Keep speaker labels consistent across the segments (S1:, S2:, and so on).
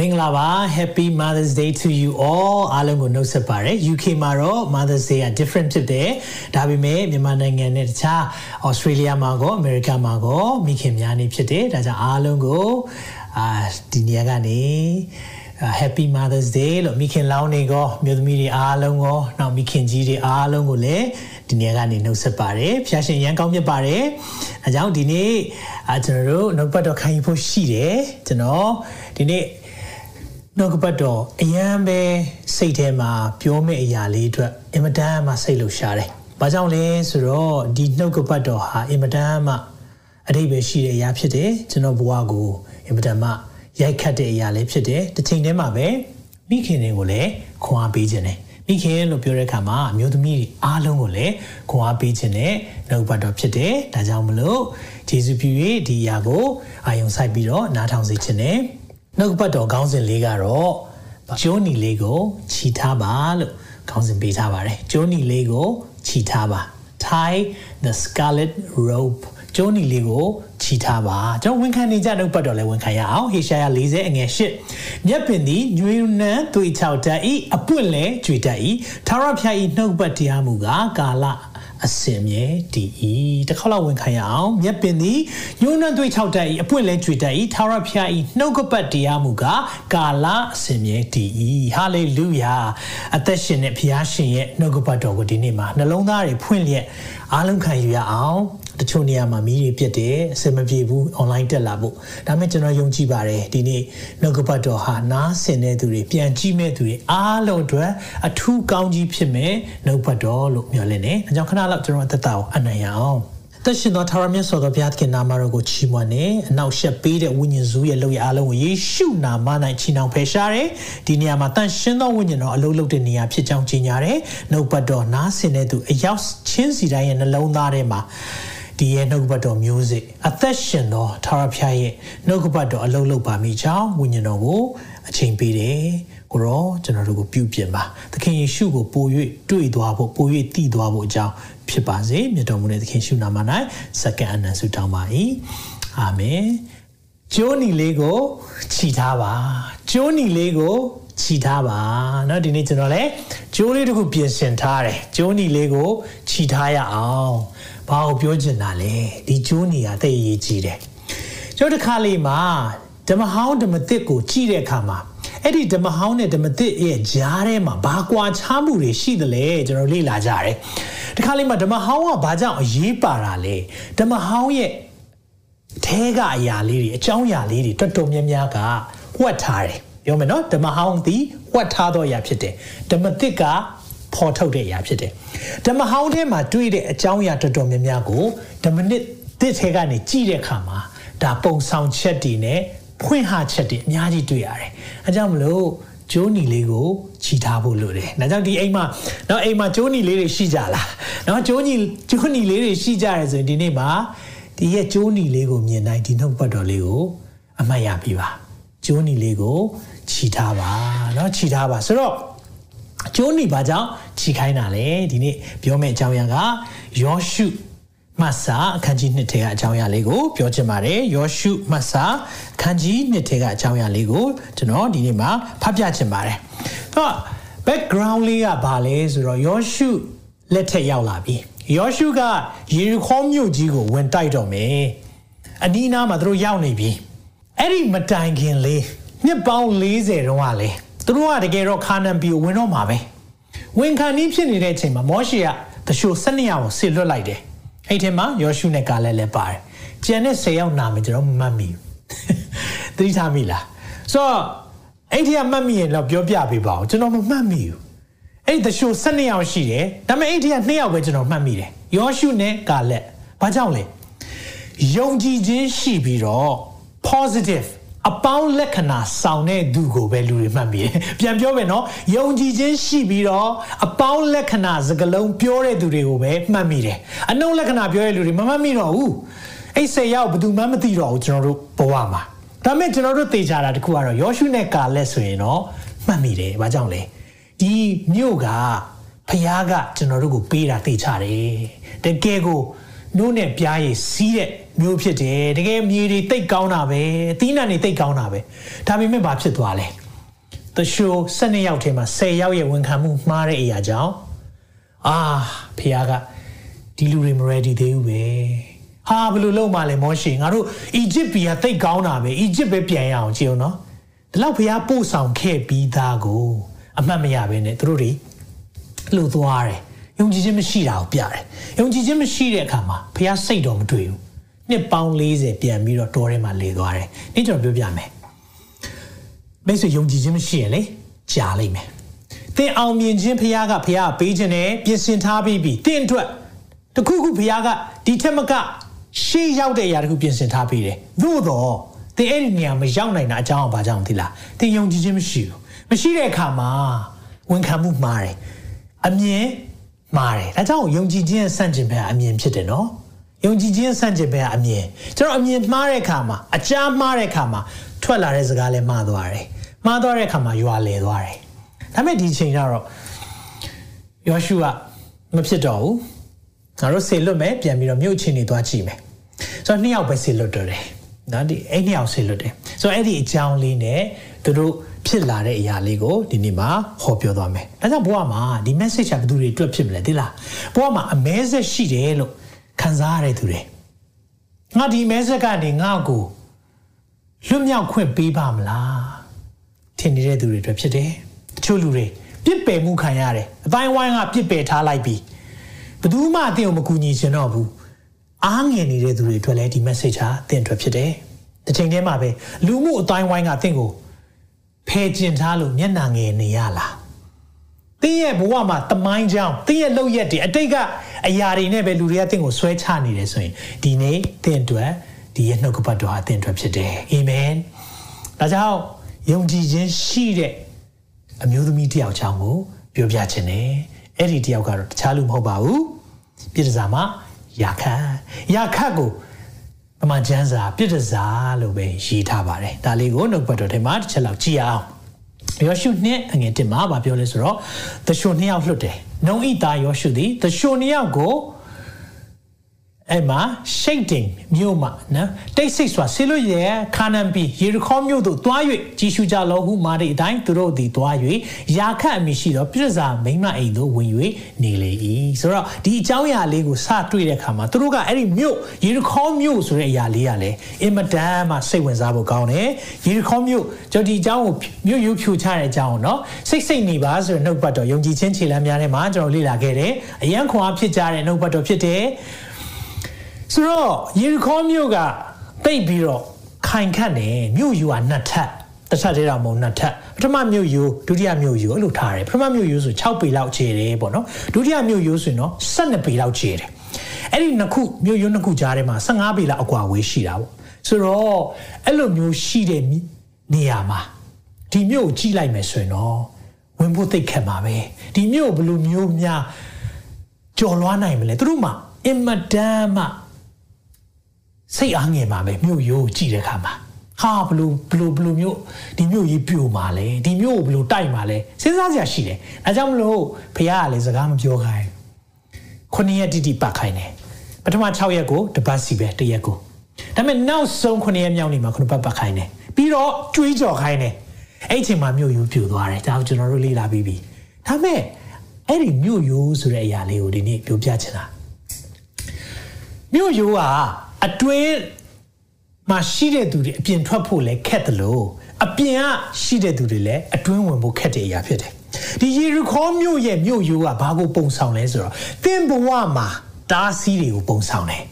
S1: မင်္ဂလာပါ Happy Mother's Day to you all အားလုံးကိုနှုတ်ဆက်ပါရစေ UK မှာတော့ Mother's Day က different ဖြစ်တယ်ဒါပေမဲ့မြန်မာနိုင်ငံနဲ့တခြား Australia မှာကော America မှာကောမိခင်များနေဖြစ်တယ်ဒါကြောင့်အားလုံးကိုအာဒီနေရာကနေ Happy Mother's Day လို့မိခင်လောင်းနေကောမြို့သမီးတွေအားလုံးကောနောက်မိခင်ကြီးတွေအားလုံးကိုလည်းဒီနေ့ကနေနှုတ်ဆက်ပါတယ်ဖျားရှင်ရန်ကောင်းမြတ်ပါတယ်အဲကြောင့်ဒီနေ့အာကျွန်တော်တို့နှုတ်ပတ်တော်ခံယူဖို့ရှိတယ်ကျွန်တော်ဒီနေ့ နှုတ်ကပတ်တော်အယံပဲစိတ်ထဲမှာပြောမယ့်အရာလေးအတွက်အင်မတန်မှစိတ်လှရှားတယ်။ဘာကြောင့်လဲဆိုတော့ဒီနှုတ်ကပတ်တော်ဟာအင်မတန်မှအတိတ်ပဲရှိတဲ့အရာဖြစ်တယ်ကျွန်တော်ဘဝကိုအင်မတန်မှရိုက်ခတ်တဲ့အရာလေးဖြစ်တယ်။တစ်ချိန်တည်းမှာပဲမိခင်တွေကိုလည်းခွန်အားပေးခြင်းတယ်။မိခင်လို့ပြောတဲ့အခါမှာအမျိုးသမီးအားလုံးကိုလည်းခွန်အားပေးခြင်းနဲ့နှုတ်ပတ်တော်ဖြစ်တယ်။ဒါကြောင့်မလို့ဂျေဇုပြု၍ဒီအရာကိုအာယုံစိုက်ပြီးတော့နားထောင်စေခြင်းနဲ့ နှုတ်ပတ်တော်ခေါင်းစဉ်လေးကတော့ဂျိုးနီလေးကိုခြိထားပါလို့ခေါင်းစဉ်ပေးထားပါတယ်ဂျိုးနီလေးကိုခြိထားပါ tie the scarlet rope ဂျိုးနီလေးကိုခြိထားပါကျွန်တော်ဝန်ခံနေကြနှုတ်ပတ်တော်လည်းဝန်ခံရအောင်ဟေရှာယ40အငယ်8မြက်ပင်သည်ညွေနန်းသွေချောက်တတ်ဤအပွင့်လဲကြွေတတ်ဤထာဝရဖျားဤနှုတ်ပတ်တရားမူကားကာလ အစင်မြဲတည်ဤတစ်ခေါက်လောက်ဝင်ခံရအောင်မြက်ပင်သည်ညွန်းနှံသွေး၆တက်ဤအပွင့်လဲကြွေတက်ဤထာဝရဖျားဤနှုတ်ကပတ်တရားမူကားကာလအစင်မြဲတည်ဤဟာလေလုယာအသက်ရှင်တဲ့ဖျားရှင်ရဲ့နှုတ်ကပတ်တော်ကိုဒီနေ့မှာနှလုံးသားတွေဖွင့်လျက်အားလုံးခံယူရအောင် တချို့နေရာမှာမီးတွေပြတ်တယ်အဆင်မပြေဘူး online တက်လာဖို့ဒါပေမဲ့ကျွန်တော်ယုံကြည်ပါတယ်ဒီနေ့နှုတ်ကပတ်တော်ဟာနားဆင်တဲ့သူတွေပြန်ကြည့်မဲ့သူတွေအားလုံးအတွက်အထူးကောင်းကြီးဖြစ်မဲ့နှုတ်ပတ်တော်လို့မျှော်လင့်နေအဲကြောင့်ခဏလောက်ကျွန်တော်အသက်တာကိုအနံ့ရအောင်သက်ရှင်သောထာဝရမြတ်စွာသောဘုရားသခင်နာမတော်ကိုချီးမွမ်းနေအနောက်ရှက်ပေးတဲ့ဝိညာဉ်စုရဲ့လောက်ရအားလုံးကိုယေရှုနာမ၌ချီနှောင်ဖယ်ရှားတယ်ဒီနေရာမှာတန်ရှင်းသောဝိညာဉ်တော်အလုံးလုံးတဲ့နေရာဖြစ်ကြောင်းကြီးညာတယ်နှုတ်ပတ်တော်နားဆင်တဲ့သူအရောက်ချင်းစီတိုင်းရဲ့နှလုံးသားထဲမှာ ဒီရဲ့နှုတ်ကပတ်တော်မျိုးစေ့အသက်ရှင်သောထာဝရဘုရားရဲ့နှုတ်ကပတ်တော်အလုံးလုံးပါမိကြောင်းဝိညာဉ်တော်ကိုအချိန်ပေးတယ်ကိုရောကျွန်တော်တို့ကိုပြုပြင်ပါသခင်ယေရှုကိုပို၍တွေ့သွားဖို့ပို၍တည်သွားဖို့အကြောင်းဖြစ်ပါစေမြတ်တော်မူတဲ့သခင်ရှုနာမ၌စက္ကန့်အနံဆုတောင်းပါ၏အာမင်ကျိုးနီလေးကိုခြိထားပါကျိုးနီလေးကိုခြိထားပါเนาะဒီနေ့ကျွန်တော်လည်းကျိုးလေးတစ်ခုပြင်ဆင်ထားတယ်ကျိုးနီလေးကိုခြိထားရအောင် ဘာကိုပြောချင်တာလဲဒီကျိုးနီကသိအရေးကြီးတယ်ကျိုးတစ်ခါလေးမှာဓမ္မဟောင်းဓမ္မသစ်ကိုကြည့်တဲ့အခါမှာအဲ့ဒီဓမ္မဟောင်းနဲ့ဓမ္မသစ်ရဲ့ကြားထဲမှာဘာကွာခြားမှုတွေရှိသလဲကျွန်တော်လေ့လာကြတယ်ဒီခါလေးမှာဓမ္မဟောင်းကဘာကြောင့်အရေးပါတာလဲဓမ္မဟောင်းရဲ့အဲကအရာလေးတွေအကြောင်းအရာလေးတွေတော်တော်များများကဝတ်ထားတယ်ပြောမယ်နော်ဓမ္မဟောင်းသည်ဝတ်ထားသောအရာဖြစ်တယ်ဓမ္မသစ်က ဖော်ထုတ်တဲ့အရာဖြစ်တယ်ဓမ္မဟောင်းထဲမှာတွေ့တဲ့အကြောင်းအရာတော်တော်များများကိုဓမ္မနစ်သစ်ထဲကနေကြည့်တဲ့အခါမှာဒါပုံဆောင်ချက်တွေနဲ့ဖွင့်ဟချက်တွေအများကြီးတွေ့ရတယ်အဲကြောင့်မလို့ကျိုးနီလေးကိုခြိထားဖို့လိုတယ်။ဒါကြောင့်ဒီအိမ်မှာနော်အိမ်မှာကျိုးနီလေးတွေရှိကြလား။နော်ကျိုးနီကျိုးနီလေးတွေရှိကြရဲဆိုရင်ဒီနေ့မှာဒီရဲ့ကျိုးနီလေးကိုမြင်တိုင်းဒီနှုတ်ပတ်တော်လေးကိုအမှတ်ရပြီပါ။ကျိုးနီလေးကိုခြိထားပါနော်ခြိထားပါဆိုတော့ ကျိုးနီဘာကြောင့်ခြိခိုင်းတာလဲဒီနေ့ပြောမယ့်အကြောင်းအရာကယောရှုမတ်စာအခန်းကြီး1ထဲကအကြောင်းအရာလေးကိုပြောချင်ပါတယ်ယောရှုမတ်စာအခန်းကြီး1ထဲကအကြောင်းအရာလေးကိုကျွန်တော်ဒီနေ့မှာဖတ်ပြချင်ပါတယ်။တော့ background လေးကဘာလဲဆိုတော့ယောရှုလက်ထက်ရောက်လာပြီ။ယောရှုကယေရီခေါမြို့ကြီးကိုဝင်တိုက်တော့မယ်။အနီးနားမှာသူတို့ရောက်နေပြီ။အဲ့ဒီမတိုင်ခင်လေးနှစ်ပေါင်း40တုန်းကလေ သူတို့ကတကယ်တော့ခါနန်ပြည်ကိုဝင်တော့မှာပဲ။ဝင်ခံနီးဖြစ်နေတဲ့အချိန်မှာမောရှေကတရှို၁၂ယောက်ကိုဆစ်လွတ်လိုက်တယ်။အဲ့ထဲမှာယောရှုနဲ့ကာလက်လည်းပါတယ်ကျန်တဲ့10ယောက်နာမည်ကျွန်တော်မမှတ်မိဘူးသတိထားမိလားဆိုတော့အဲ့ဒီကမှတ်မိရင်တော့ပြောပြပေးပါဦးကျွန်တော်မမှတ်မိဘူးအဲ့ဒီတရှို12ယောက်ရှိတယ်ဒါပေမဲ့အဲ့ဒီက2ယောက်ပဲကျွန်တော်မှတ်မိတယ်ယောရှုနဲ့ကာလက်ဘာကြောင့်လဲယုံကြည်ခြင်းရှိပြီးတော့ positive အပေါင်းလက္ခဏာဆောင်တဲ့သူကိုပဲလူတွေမှတ်မိတယ်ပြန်ပြောမယ်နော်ယုံကြည်ခြင်းရှိပြီးတော့အပေါင်းလက္ခဏာစကလုံးပြောတဲ့သူတွေကိုပဲမှတ်မိတယ်အနှုတ်လက္ခဏာပြောတဲ့လူတွေမမှတ်မိတော့ဘူးအဲ့စေရောက်ဘယ်သူမှမသိတော့ဘူးကျွန်တော်တို့ဘဝမှာဒါမဲ့ကျွန်တော်တို့သိကြတာတခုကတော့ယောရှုနဲ့ကာလက်ဆိုရင်တော့မှတ်မိတယ်ဘာကြောင့်လဲဒီမြို့ကဖျားကကျွန်တော်တို့ကိုပေးတာသိချတယ်တကယ်ကိုနိုးနဲ့ပြားရည်စီးတဲ့ မျိုးဖြစ်တယ်တကယ်မြေတွေတိတ်ကောင်းတာပဲအသီးနှံတွေတိတ်ကောင်းတာပဲဒါပေမဲ့ဘာဖြစ်သွားလဲတရှိုး12ယောက်ထဲမှာ10ယောက်ရဲ့ဝန်ခံမှုမှားတဲ့အရာကြောင့်အာဖះကဒီလူတွေမ ready သေးဘူးပဲဟာဘယ်လိုလုပ်မှလဲမောရှိငါတို့အီဂျစ်ပြည်ကတိတ်ကောင်းတာပဲအီဂျစ်ပဲပြန်ရအောင်ကြည့်အောင်နော်ဒီလောက်ဖះပို့ဆောင်ခဲ့ပြီးသားကိုအမှတ်မရဘဲနဲ့သူတို့တွေလှုပ်သွားတယ်ယုံကြည်ခြင်းမရှိတာကိုပြတယ်ယုံကြည်ခြင်းမရှိတဲ့အခါမှာဖះစိတ်တော်မတွေ့ဘူး နှစ်ပေါင်း40ပြန်ပြီးတော့တောထဲမှာလေသွားတယ်နေ့ကျွန်တော်ပြောပြမယ်မိတ်ဆွေယုံကြည်ခြင်းမရှိရင်လေကြာလိမ့်မယ်သင်အောင်မြင်ခြင်းဖះကဖះကပေးခြင်းနဲ့ပြင်ဆင်ထားပြီးပြီသင်အတွက်တခုခုဖះကဒီထက်မကရှေ့ရောက်တဲ့အရာတခုပြင်ဆင်ထားပေးတယ်သို့တော့သင်အဲ့ဒီနေရာမရောက်နိုင်တာအကြောင်းဘာကြောင့်သိလားသင်ယုံကြည်ခြင်းမရှိဘူးမရှိတဲ့အခါမှာဝန်ခံမှုမှားတယ်အမြင်မှားတယ်ဒါကြောင့်ယုံကြည်ခြင်းရဲ့စန့်ကျင်ဘက်အမြင်ဖြစ်တယ်နော် ယုံကြည်ခြင်းစန့်ကျင်ဘက်အမြင်ကျွန်တော်အမြင်မှားတဲ့အခါမှာအကြားမှားတဲ့အခါမှာထွက်လာတဲ့စကားလည်းမှားသွားတယ်မှားသွားတဲ့အခါမှာယွာလဲသွားတယ်ဒါပေမဲ့ဒီချိန်ကျတော့ယောရှုကမဖြစ်တော့ဘူးငါတို့ဆေလွတ်မယ်ပြန်ပြီးတော့မြို့ချင်းနေသွားကြည့်မယ်ဆိုတော့နှစ်ယောက်ပဲဆေလွတ်တော့တယ်နော်ဒီအဲ့နှစ်ယောက်ဆေလွတ်တယ်ဆိုတော့အဲ့ဒီအကြောင်းလေးနဲ့သူတို့ဖြစ်လာတဲ့အရာလေးကိုဒီနေ့မှာဟောပြောသွားမယ်။ဒါကြောင့်ဘုရားမှာဒီ message ကဘယ်သူတွေအတွက်ဖြစ်မလဲသိလား။ဘုရားမှာအမဲဆက်ရှိတယ်လို့ ခံစားရတဲ့သူတွေ။ငါဒီ message ကနေငါ့ကိုလွတ်မြောက်ခွင့်ပေးပါမလား။ထင်နေတဲ့သူတွေအတွက်ဖြစ်တယ်။တချို့လူတွေပြစ်ပယ်မှုခံရတယ်။အတိုင်းဝိုင်းကပြစ်ပယ်ထားလိုက်ပြီးဘယ်သူမှအသင်ကိုမကူညီချင်တော့ဘူး။အားငယ်နေတဲ့သူတွေအတွက်လည်းဒီ message ဟာအသင်အတွက်ဖြစ်တယ်။တစ်ချိန်တည်းမှာပဲလူမှုအတိုင်းဝိုင်းကအသင်ကိုဖယ်ကျင်ထားလို့မျက်နှာငယ်နေရလား တင်းရဲ့ဘဝမှာတမိုင်းကြောင်းတင်းရဲ့လောက်ရက်တွေအတိတ်ကအရာတွေနဲ့ပဲလူတွေကတင်းကိုဆွဲချနေတယ်ဆိုရင်ဒီနေ့တင်းအတွက်ဒီရဲ့နှုတ်ကပတ်တော်ဟာတင်းအတွက်ဖြစ်တယ်အာမင်ဒါကြောင့်ယုံကြည်ခြင်းရှိတဲ့အမျိုးသမီးတယောက်ချောင်းကိုပြောပြခြင်းနဲ့အဲ့ဒီတယောက်ကတော့တခြားလူမဟုတ်ပါဘူးပြည်တစားမှာယာခတ်ယာခတ်ကိုအမှန်ကျမ်းစာပြည့်တစားလို့ပဲရေးထားပါတယ်ဒါလေးကိုနှုတ်ပတ်တော်ထဲမှာတစ်ချက်လောက်ကြည့်အောင် ယောရှုနှစ်အငယ်1မှာဗာပြောလဲဆိုတော့သရှုံနှစ်ယောက်လွတ်တယ်နှုံဣသားယောရှုသည်သရှုံနှစ်ယောက်ကို အဲ့မှာရှိတ်တင်မြို့မှာနော်တိတ်ဆိတ်စွာဆေလို့ရခါနန်ပြည်ယေရခေါမြို့သို့တွား၍ကြီးရှုကြလောဟုမာတဲ့အတိုင်းသူတို့သည်တွား၍ယာခတ်အမိရှိသောပြစ္ဆာမိမအိမ်သို့ဝင်၍နေလေ၏ဆိုတော့ဒီအကြောင်းအရာလေးကိုစတွေ့တဲ့အခါမှာသူတို့ကအဲ့ဒီမြို့ယေရခေါမြို့ဆိုတဲ့အရာလေးကလည်းအင်မတန်မှစိတ်ဝင်စားဖို့ကောင်းတယ်ယေရခေါမြို့ကျွန်တော်ဒီအကြောင်းကိုမြို့ယူဖြူချတဲ့အကြောင်းကိုနော်စိတ်စိတ်နေပါဆိုတဲ့နှုတ်ပတ်တော်ယုံကြည်ခြင်းခြေလှမ်းများထဲမှာကျွန်တော်လေ့လာခဲ့တယ်အယံခွန်အားဖြစ်ကြတဲ့နှုတ်ပတ်တော်ဖြစ်တယ် ဆိုတော့ယေရီခေါမြို့ကတိတ်ပြီးတော့ခိုင်ခတ်နေမြို့ယူကနှစ်ထပ်တစ်ထပ်တည်းတော့မဟုတ်နှစ်ထပ်ပထမမြို့ယူဒုတိယမြို့ယူအဲ့လိုထားတယ်ပထမမြို့ယူဆို6ပေလောက်ခြေတယ်ပေါ့နော်ဒုတိယမြို့ယူဆိုရင်တော့12ပေလောက်ခြေတယ်အဲ့ဒီနှစ်ခုမြို့ယူနှစ်ခုကြားထဲမှာ15ပေလောက်အကွာဝေးရှိတာပေါ့ဆိုတော့အဲ့လိုမျိုးရှိတဲ့နေရာမှာဒီမြို့ကိုကြီးလိုက်မယ်ဆိုရင်တော့ဝင်ဖို့သိခက်မှာပဲဒီမြို့ဘယ်လိုမျိုးများကြော်လွားနိုင်မလဲသူတို့မှာအင်မတန်မှ စိတ်အားငယ်မှာပဲမြို့ရိုးကြည့်တဲ့အခါမှာဟာဘလို့ဘလို့ဘလို့မြို့ဒီမြို့ကြီးပြိုမှာလဲဒီမြို့ကိုဘလို့တိုက်မှာလဲစဉ်းစားစရာရှိတယ်အဲကြောင့်မလို့ဖခင်ကလည်းစကားမပြောခိုင်းခုနှစ်ရက်တိတိပတ်ခိုင်းတယ်ပထမ6ရက်ကိုတပတ်စီပဲတရက်ကိုဒါပေမဲ့နောက်ဆုံးခုနှစ်ရက်မြောက်နေမှာခုနှစ်ပတ်ပတ်ခိုင်းတယ်ပြီးတော့ကြွေးကြော်ခိုင်းတယ်အဲ့ချိန်မှာမြို့ရိုးပြိုသွားတယ်ဒါကိုကျွန်တော်တို့လေ့လာပြီးပြီဒါပေမဲ့အဲ့ဒီမြို့ရိုးဆိုတဲ့အရာလေးကိုဒီနေ့ပြောပြချင်တာမြို့ရိုးက အတွင်းမှာရှိတဲ့သူတွေအပြင်ထွက်ဖို့လည်းခက်တယ်လို့အပြင်ကရှိတဲ့သူတွေလည်းအတွင်းဝင်ဖို့ခက်တဲ့အရာဖြစ်တယ်ဒီယေရီခေါမြို့ရဲ့မြို့ရိုးကဘာကိုပုံဆောင်လဲဆိုတော့သင်ဘဝမှာတားဆီးတွေကိုပုံဆောင်တယ်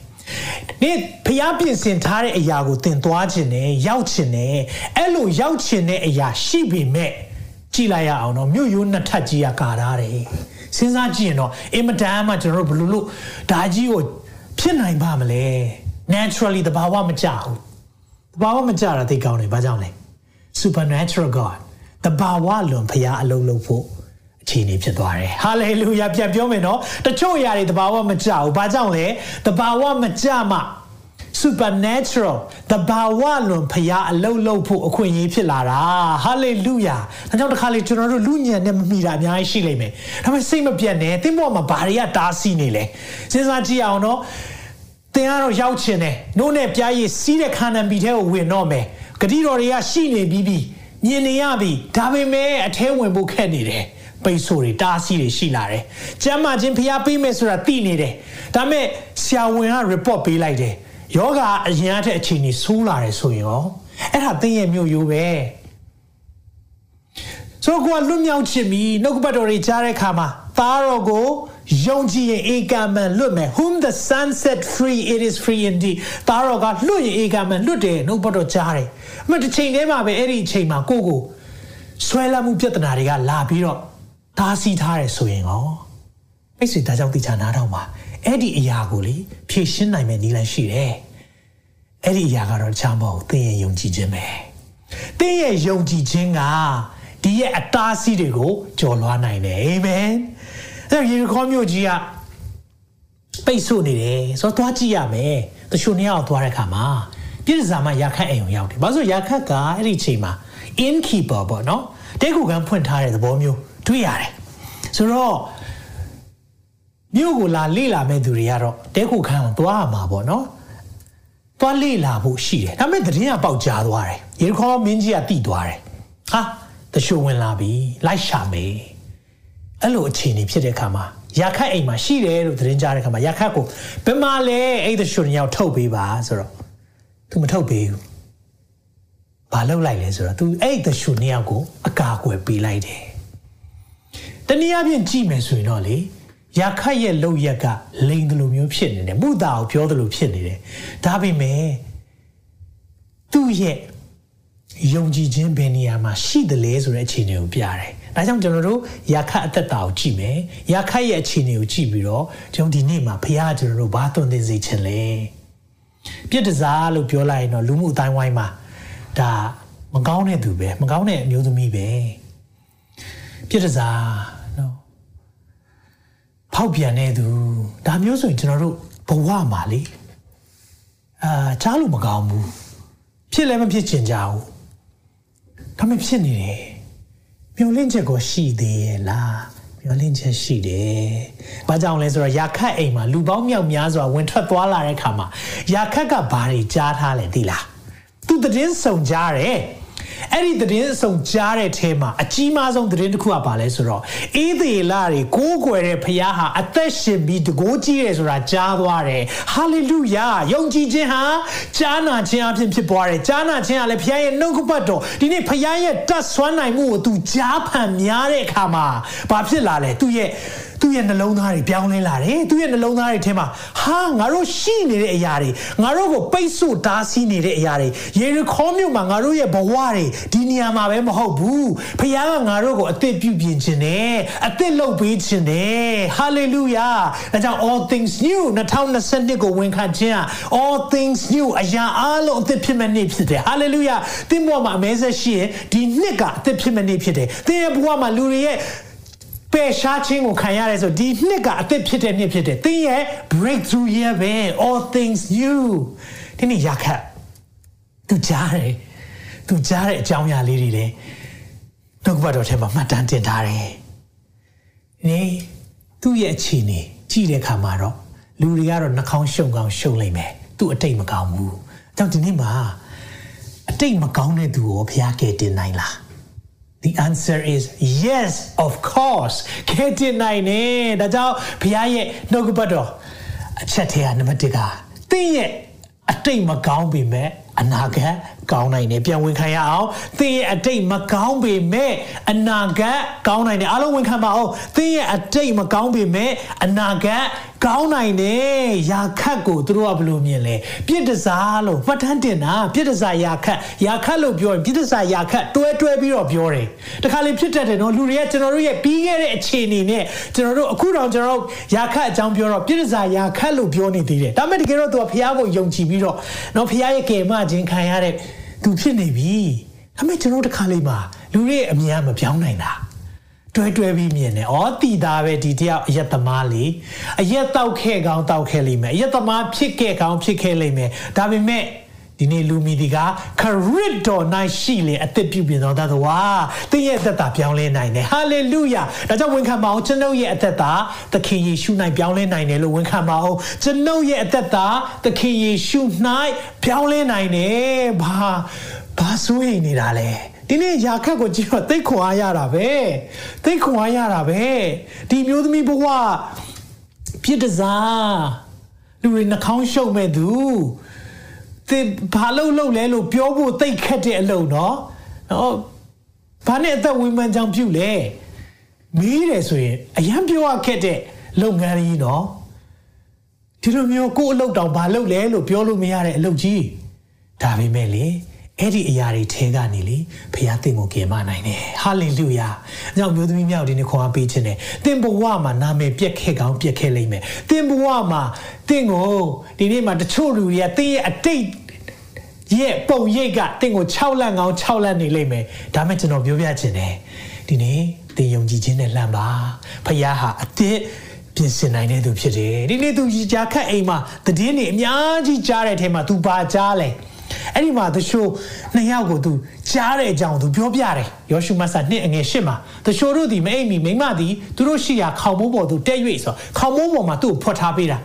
S1: နေ့ဖျားပြင်ဆင်ထားတဲ့အရာကိုသင်သွားခြင်းနဲ့ရောက်ခြင်းနဲ့အဲ့လိုရောက်ခြင်းတဲ့အရာရှိပေမဲ့ကြည်လိုက်ရအောင်တော့မြို့ရိုးနှစ်ထပ်ကြီးကကာထားတယ်စဉ်းစားကြည့်ရင်တော့အင်မတန်မှကျွန်တော်တို့ဘလို့လို့ဒါကြီးကိုဖြစ်နိုင်ပါမလဲ naturally တဘာဝမကြဘူးတဘာဝမကြတာသိကောင်းတယ်ဘာကြောင့်လဲ supernatural god တဘာဝလွန်ဖရားအလုံးလုံးဖို့အခြေအနေဖြစ်သွားတယ်ဟာလေလုယာပြန်ပြောမယ်နော်တချို့အရာတွေတဘာဝမကြဘူးဘာကြောင့်လဲတဘာဝမကြမှ supernatural တဘာဝလွန်ဖျားအလုံးလုံးဖို့အခွင့်အရေးဖြစ်လာတာ hallelujah ဒါကြောင့်တစ်ခါလေကျွန်တော်တို့လူညံနဲ့မမိတာအများကြီးရှိလိမ့်မယ်ဒါပေမဲ့စိတ်မပြတ်နဲ့သင်ဘောမှာဘာတွေကတားဆီးနေလဲစဉ်းစားကြည့်အောင်နော်သ င်ကတော့ရောက်ချင်တယ်နို့နဲ့ပြားရည်စီးတဲ့ခန္ဓာမီထဲကိုဝင်တော့မယ်ဂတိတော်တွေကရှိနေပြီးပြီမြင်နေရပြီဒါပေမဲ့အထဲဝင်ဖို့ခက်နေတယ်ပိတ်ဆို့တွေတားဆီးတွေရှိလာတယ်။ကျမ်းမာခြင်းဖျားပေးမယ်ဆိုတာသိနေတယ်။ဒါပေမဲ့ဆရာဝန်က report ပေးလိုက်တယ်။ယောဂအရင်အထက်အခြေအနေဆိုးလာတယ်ဆိုရင်ရောအဲ့ဒါသင်ရဲ့မျိုးရိုးပဲ။ဆိုတော့ကိုကလွတ်မြောက်ချင်ပြီးနှုတ်ကပတ်တော်တွေကြားတဲ့အခါမှာသားတော်ကို ယုံကြည်ရင်ဧကမန်လွတ်မယ် whom the sun set free it is free indeed သားတော်ကလွတ်ရင်ဧကမန်လွတ်တယ်နှုတ်ပတ်တော်ကြားတယ်။အမှတစ်ချိန်တည်းမှာပဲအဲ့ဒီအချိန်မှာကိုကိုဆွဲလမ်းမှုပြဿနာတွေကလာပြီးတော့တားဆီးထားတယ်ဆိုရင်ရောမိတ်ဆွေဒါကြောင့်သိချာနားထောင်ပါအဲ့ဒီအရာကိုလေဖြည့်ရှင်းနိုင်မယ့်နည်းလမ်းရှိတယ်အဲ့ဒီအရာကတော့တခြားမဟုတ်သင်ရဲ့ယုံကြည်ခြင်းပဲသင်ရဲ့ယုံကြည်ခြင်းကဒီရဲ့အတားဆီးတွေကိုကျော်လွှားနိုင်တယ်အာမင် အဲ့ဒီယေရီခေါမြို့ကြီးကပိတ်ဆို့နေတယ်ဆိုတော့သွားကြည့်ရမယ်တချို့နေရာကိုသွားတဲ့အခါမှာပြည်စာမရာခတ်အိမ်ကိုရောက်တယ်ဘာလို့ဆိုရာခတ်ကအဲ့ဒီအချိန်မှာ innkeeper ပေါ့နော်တဲကူကန်းဖွင့်ထားတဲ့သဘောမျိုးတွေ့ရတယ်ဆိုတော့မြို့ကိုလာလေ့လာမဲ့သူတွေကတော့တဲခုခန်းကိုသွားရမှာပေါ့နော်သွားလေ့လာဖို့ရှိတယ်ဒါပေမဲ့တရင်ကပေါက်ကြားသွားတယ်ရေခေါ်မင်းကြီးကတိသွားတယ်ဟာတရှိုးဝင်လာပြီလိုက်ရှာမယ် အဲ့လိုအခြေအနေဖြစ်တဲ့အခါမှာရခတ်အိမ်မှာရှိတယ်လို့သတင်းကြားတဲ့အခါမှာရခတ်ကိုဘယ်မှာလဲအဲ့တရှိုးညောင်ထုတ်ပေးပါဆိုတော့သူမထုတ်ပေးဘူးဘာလုပ်လိုက်လဲဆိုတော့ तू အဲ့တရှိုးနှစ်ယောက်ကိုအကာအကွယ်ပေးလိုက်တယ်တနည်းအားဖြင့်ကြည့်မယ်ဆိုရင်တော့လေရခတ်ရဲ့လောက်ရက်ကလိန်တယ်လို့မျိုးဖြစ်နေတယ်မုတာကိုပြောတယ်လို့ဖြစ်နေတယ်ဒါပေမဲ့သူ့ရဲ့ယုံကြည်ခြင်းဘယ်နေရာမှာရှိတယ်လဲဆိုတဲ့အခြေအနေကိုပြတယ် ဒါကြောင့်ကျွန်တော်တို့ရခတ်အသက်တာကိုကြည့်မယ်ရခတ်ရဲ့အခြေအနေကိုကြည့်ပြီးတော့ကျွန်တော်ဒီနေ့မှာဘုရားကျွန်တော်တို့ဘာသွန်သင်စေခြင်းလဲပြစ်ဒစားလို့ပြောလိုက်ရင်တော့လူမှုအတိုင်းဝိုင်းမှာဒါမကောင်းတဲ့သူပဲမကောင်းတဲ့အမျိုးသမီးပဲပြစ်ဒစားနော်ဖောက်ပြန်တဲ့သူဒါမျိုးဆိုရင်ကျွန်တော်တို့ဘဝမှာလေအာချားလို့မကောင်းဘူးဖြစ်လည်းမဖြစ်ချင်ကြဘူးဒါမှဖြစ်နေတယ် မျောလင့်ချက်ကိုရှိသေးရဲ့လားမျောလင့်ချက်ရှိတယ်။ဘာကြောင့်လဲဆိုတော့ရာခတ်အိမ်မှာလူပေါင်းမြောက်များစွာဝင်ထွက်သွားလာတဲ့အခါမှာရာခတ်ကဘာတွေကြားထားလဲသိလား။ तू တည်င်းစုံကြားတယ်။ အဲ့ဒီသတင်းအစုံကြားတဲ့ထဲမှာအကြီးမားဆုံးသတင်းတစ်ခုကပါလဲဆိုတော့အေးသေးလာတွေကိုးကွယ်တဲ့ဖခင်ဟာအသက်ရှင်ပြီးတကိုးကြီးတယ်ဆိုတာကြားသွားတယ်ဟာလေလုယာယုံကြည်ခြင်းဟာကြားနာခြင်းအဖြစ်ဖြစ်ပွားတယ်ကြားနာခြင်းကလည်းဖခင်ရဲ့နှုတ်ကပတ်တော်ဒီနေ့ဖခင်ရဲ့တတ်ဆွမ်းနိုင်မှုကိုသူကြားဖန်များတဲ့အခါမှာဘာဖြစ်လာလဲသူရဲ့ သူ့ရဲ့နှလုံးသားတွေပြောင်းလဲလာတယ်သူ့ရဲ့နှလုံးသားတွေထဲမှာဟာငါတို့ရှိနေတဲ့အရာတွေငါတို့ကိုပိတ်ဆို့တားဆီးနေတဲ့အရာတွေယေရီခေါမြို့မှာငါတို့ရဲ့ဘဝတွေဒီနေရာမှာပဲမဟုတ်ဘူးဖခင်ကငါတို့ကိုအသက်ပြုပြင်ခြင်းနဲ့အသက်လုပ်ပေးခြင်းနဲ့ hallelujah ဒါကြောင့် all things new 2022ကိုဝန်ခံခြင်း all things new အရာအလုံးအသက်ဖြစ်မဲ့နေ့ဖြစ်တယ် hallelujah သင်ဘဝမှာအမဲဆက်ရှိရင်ဒီနှစ်ကအသက်ဖြစ်မဲ့နေ့ဖြစ်တယ်သင်ရဲ့ဘဝမှာလူတွေရဲ့ ပယ်ရှားခြင်းကိုခံရတယ်ဆိုဒီနှစ်ကအသက်ဖြစ်တဲ့နှစ်ဖြစ်တယ်သင်ရဲ့ breakthrough year ပဲ all things new ဒီနေ့ရခတ်သူကြားတယ်သူကြားတဲ့အကြောင်းအရာလေးတွေလည်းနှုတ်ကပတ်တော်ထဲမှာမှတ်တမ်းတင်ထားတယ်နေသူ့ရဲ့အခြေအနေကြည့်တဲ့အခါမှာတော့လူတွေကတော့နှာခေါင်းရှုံကောင်းရှုံလိမ့်မယ်သူ့အတိတ်မကောင်းဘူးအဲကြောင့်ဒီနေ့မှာအတိတ်မကောင်းတဲ့သူကိုဘုရားကယ်တင်နိုင်လား The answer is yes of course ခဲ့တင်နိုင်တယ်ဒါကြောင့်ဘုရားရဲ့နှုတ်ကပတ်တော်အချက်ထဲကနံပါတ်1ကသင်ရဲ့အတိတ်မကောင်းပေမဲ့အနာဂတ် ကောင်းနိုင်တယ်ပြန်ဝင်ခံရအောင်သင်ရဲ့အတိတ်မကောင်းပေမဲ့အနာဂတ်ကောင်းနိုင်တယ်အားလုံးဝန်ခံပါအောင်သင်ရဲ့အတိတ်မကောင်းပေမဲ့အနာဂတ်ကောင်းနိုင်တယ်ယာခတ်ကိုသူတို့ကဘယ်လိုမြင်လဲပြစ်ဒစားလို့မှတ်တမ်းတင်တာပြစ်ဒစားယာခတ်ယာခတ်လို့ပြောရင်ပြစ်ဒစားယာခတ်တွဲတွဲပြီးတော့ပြောတယ်တခါလေဖြစ်တတ်တယ်နော်လူတွေကကျွန်တော်တို့ရဲ့ပြီးခဲ့တဲ့အခြေအနေနဲ့ကျွန်တော်တို့အခုတော့ကျွန်တော်တို့ယာခတ်အကြောင်းပြောတော့ပြစ်ဒစားယာခတ်လို့ပြောနေသေးတယ်ဒါပေမဲ့တကယ်တော့သူကဖះကိုယုံကြည်ပြီးတော့နော်ဖះရဲ့ကယ်မခြင်းခံရတဲ့ သူဖြစ်နေပြီဒါပေမဲ့ကျွန်တော်တခါလေးမှာလူတွေအမြင်မပြောင်းနိုင်တာတွဲတွဲပြီးမြင်တယ်။အော်တီတာပဲဒီတယောက်အယက်သမားလေအယက်တောက်ခဲ့ကောင်းတောက်ခဲ့လိမ့်မယ်။အယက်သမားဖြစ်ခဲ့ကောင်းဖြစ်ခဲ့လိမ့်မယ်။ဒါပေမဲ့ ဒီနေ့လူမီဒီကခရစ်တော်၌ရှိလေအသက်ပြုပြင်တော်သတ္တဝါသင်ရဲ့အသက်တာပြောင်းလဲနိုင်တယ်ဟာလေလုယာဒါကြောင့်ဝန်ခံပါအောင်ကျွန်ုပ်ရဲ့အသက်တာသခင်ယေရှု၌ပြောင်းလဲနိုင်တယ်လို့ဝန်ခံပါအောင်ကျွန်ုပ်ရဲ့အသက်တာသခင်ယေရှု၌ပြောင်းလဲနိုင်တယ်ဘာဘာဆိုရင်နေတာလဲဒီနေ့ယာခတ်ကိုကြည့်တော့သိခွန်အားရတာပဲသိခွန်အားရတာပဲဒီမျိုးသမီးဘဝပြစ်ဒစားလူတွေနှာခေါင်းရှုပ်မဲ့သူ သင်ဘာလို့လုပ်လဲလို့ပြောဖို့သိခက်တဲ့အလုပ်နော်နော်ဘာနဲ့အသက်ဝိမာန်ကြောင့်ပြုလဲမေးတယ်ဆိုရင်အရန်ပြောရခက်တဲ့လုပ်ငန်းကြီးနော်ဒီလိုမျိုးကိုယ်အလုပ်တောင်ဘာလုပ်လဲလို့ပြောလို့မရတဲ့အလုပ်ကြီးဒါပေမဲ့လေ အဲ့ဒီအရာတွေထဲကနေလေဖခင်သင်ကိုကယ်မနိုင်တယ်ဟာလေလုယာအကြောင်းမျိုးသမီးမြောက်ဒီနေ့ခေါ်အားပေးခြင်းတယ်သင်ဘဝမှာနာမည်ပြက်ခဲ့ကောင်းပြက်ခဲ့လိမ့်မယ်သင်ဘဝမှာသင်ကိုဒီနေ့မှာတချို့လူတွေကသင်ရဲ့အတိတ်ရဲ့ပုံရိပ်ကတင့်ကို6လက်ငောင်း6လက်နေလိမ့်မယ်ဒါမဲ့ကျွန်တော်ပြောပြခြင်းတယ်ဒီနေ့သင်ယုံကြည်ခြင်းနဲ့လှမ်းပါဖခင်ဟာအသစ်ပြင်ဆင်နိုင်တဲ့သူဖြစ်တယ်ဒီနေ့သူကြီးကြားခတ်အိမ်မှာတည်င်းနေအများကြီးကြားတဲ့အထဲမှာ तू ပါကြားလဲ အဲ့ဒီမှာတချို့နှစ်ယောက်ကို तू ကြားတဲ့အကြောင်း तू ပြောပြတယ်ယောရှုမဆာနှစ်အငယ်ရှစ်မှာတချို့တို့ဒီမအိမ်မီမိမသည်သူတို့ရှိရာခေါင်မိုးပေါ်သူတက်၍ဆိုခေါင်မိုးပေါ်မှာသူ့ကိုဖွက်ထားပေးတာ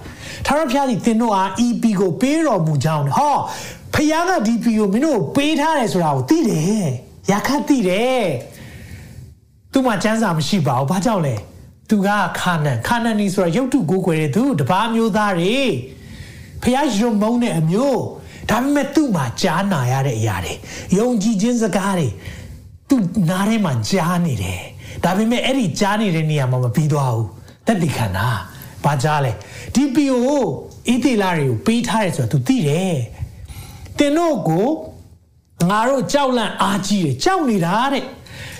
S1: ထာဝရဘုရားသည်သင်တို့အား EP ကိုပေးတော်မူကြောင်းဟောဖခင်ကဒီပီကိုမင်းတို့ပေးထားတယ်ဆိုတာကိုသိတယ်ရခတ်သိတယ်သူမှစမ်းစာမရှိပါဘူးဘာကြောင့်လဲသူကခါနန်ခါနန်နီဆိုတာရုပ်တုကိုးကွယ်တဲ့သူတပားမျိုးသားတွေဖခင်ယုံမုန်းတဲ့အမျိုး ဒါပေမဲ့သူ့မှာကြားနာရတဲ့အရာတွေယုံကြည်ခြင်းစကားတွေသူနားထဲမှာကြားနေတယ်ဒါပေမဲ့အဲ့ဒီကြားနေတဲ့နေရာမှာမပြီးသွားဘူးတက်တိခန္ဓာဘာကြားလဲဒီပီကိုအေးသေးလာတွေကိုပေးထားတယ်ဆိုတော့ तू သိတယ်တင်တို့ကိုငါတို့ကြောက်လန့်အားကြီးတယ်ကြောက်နေတာတဲ့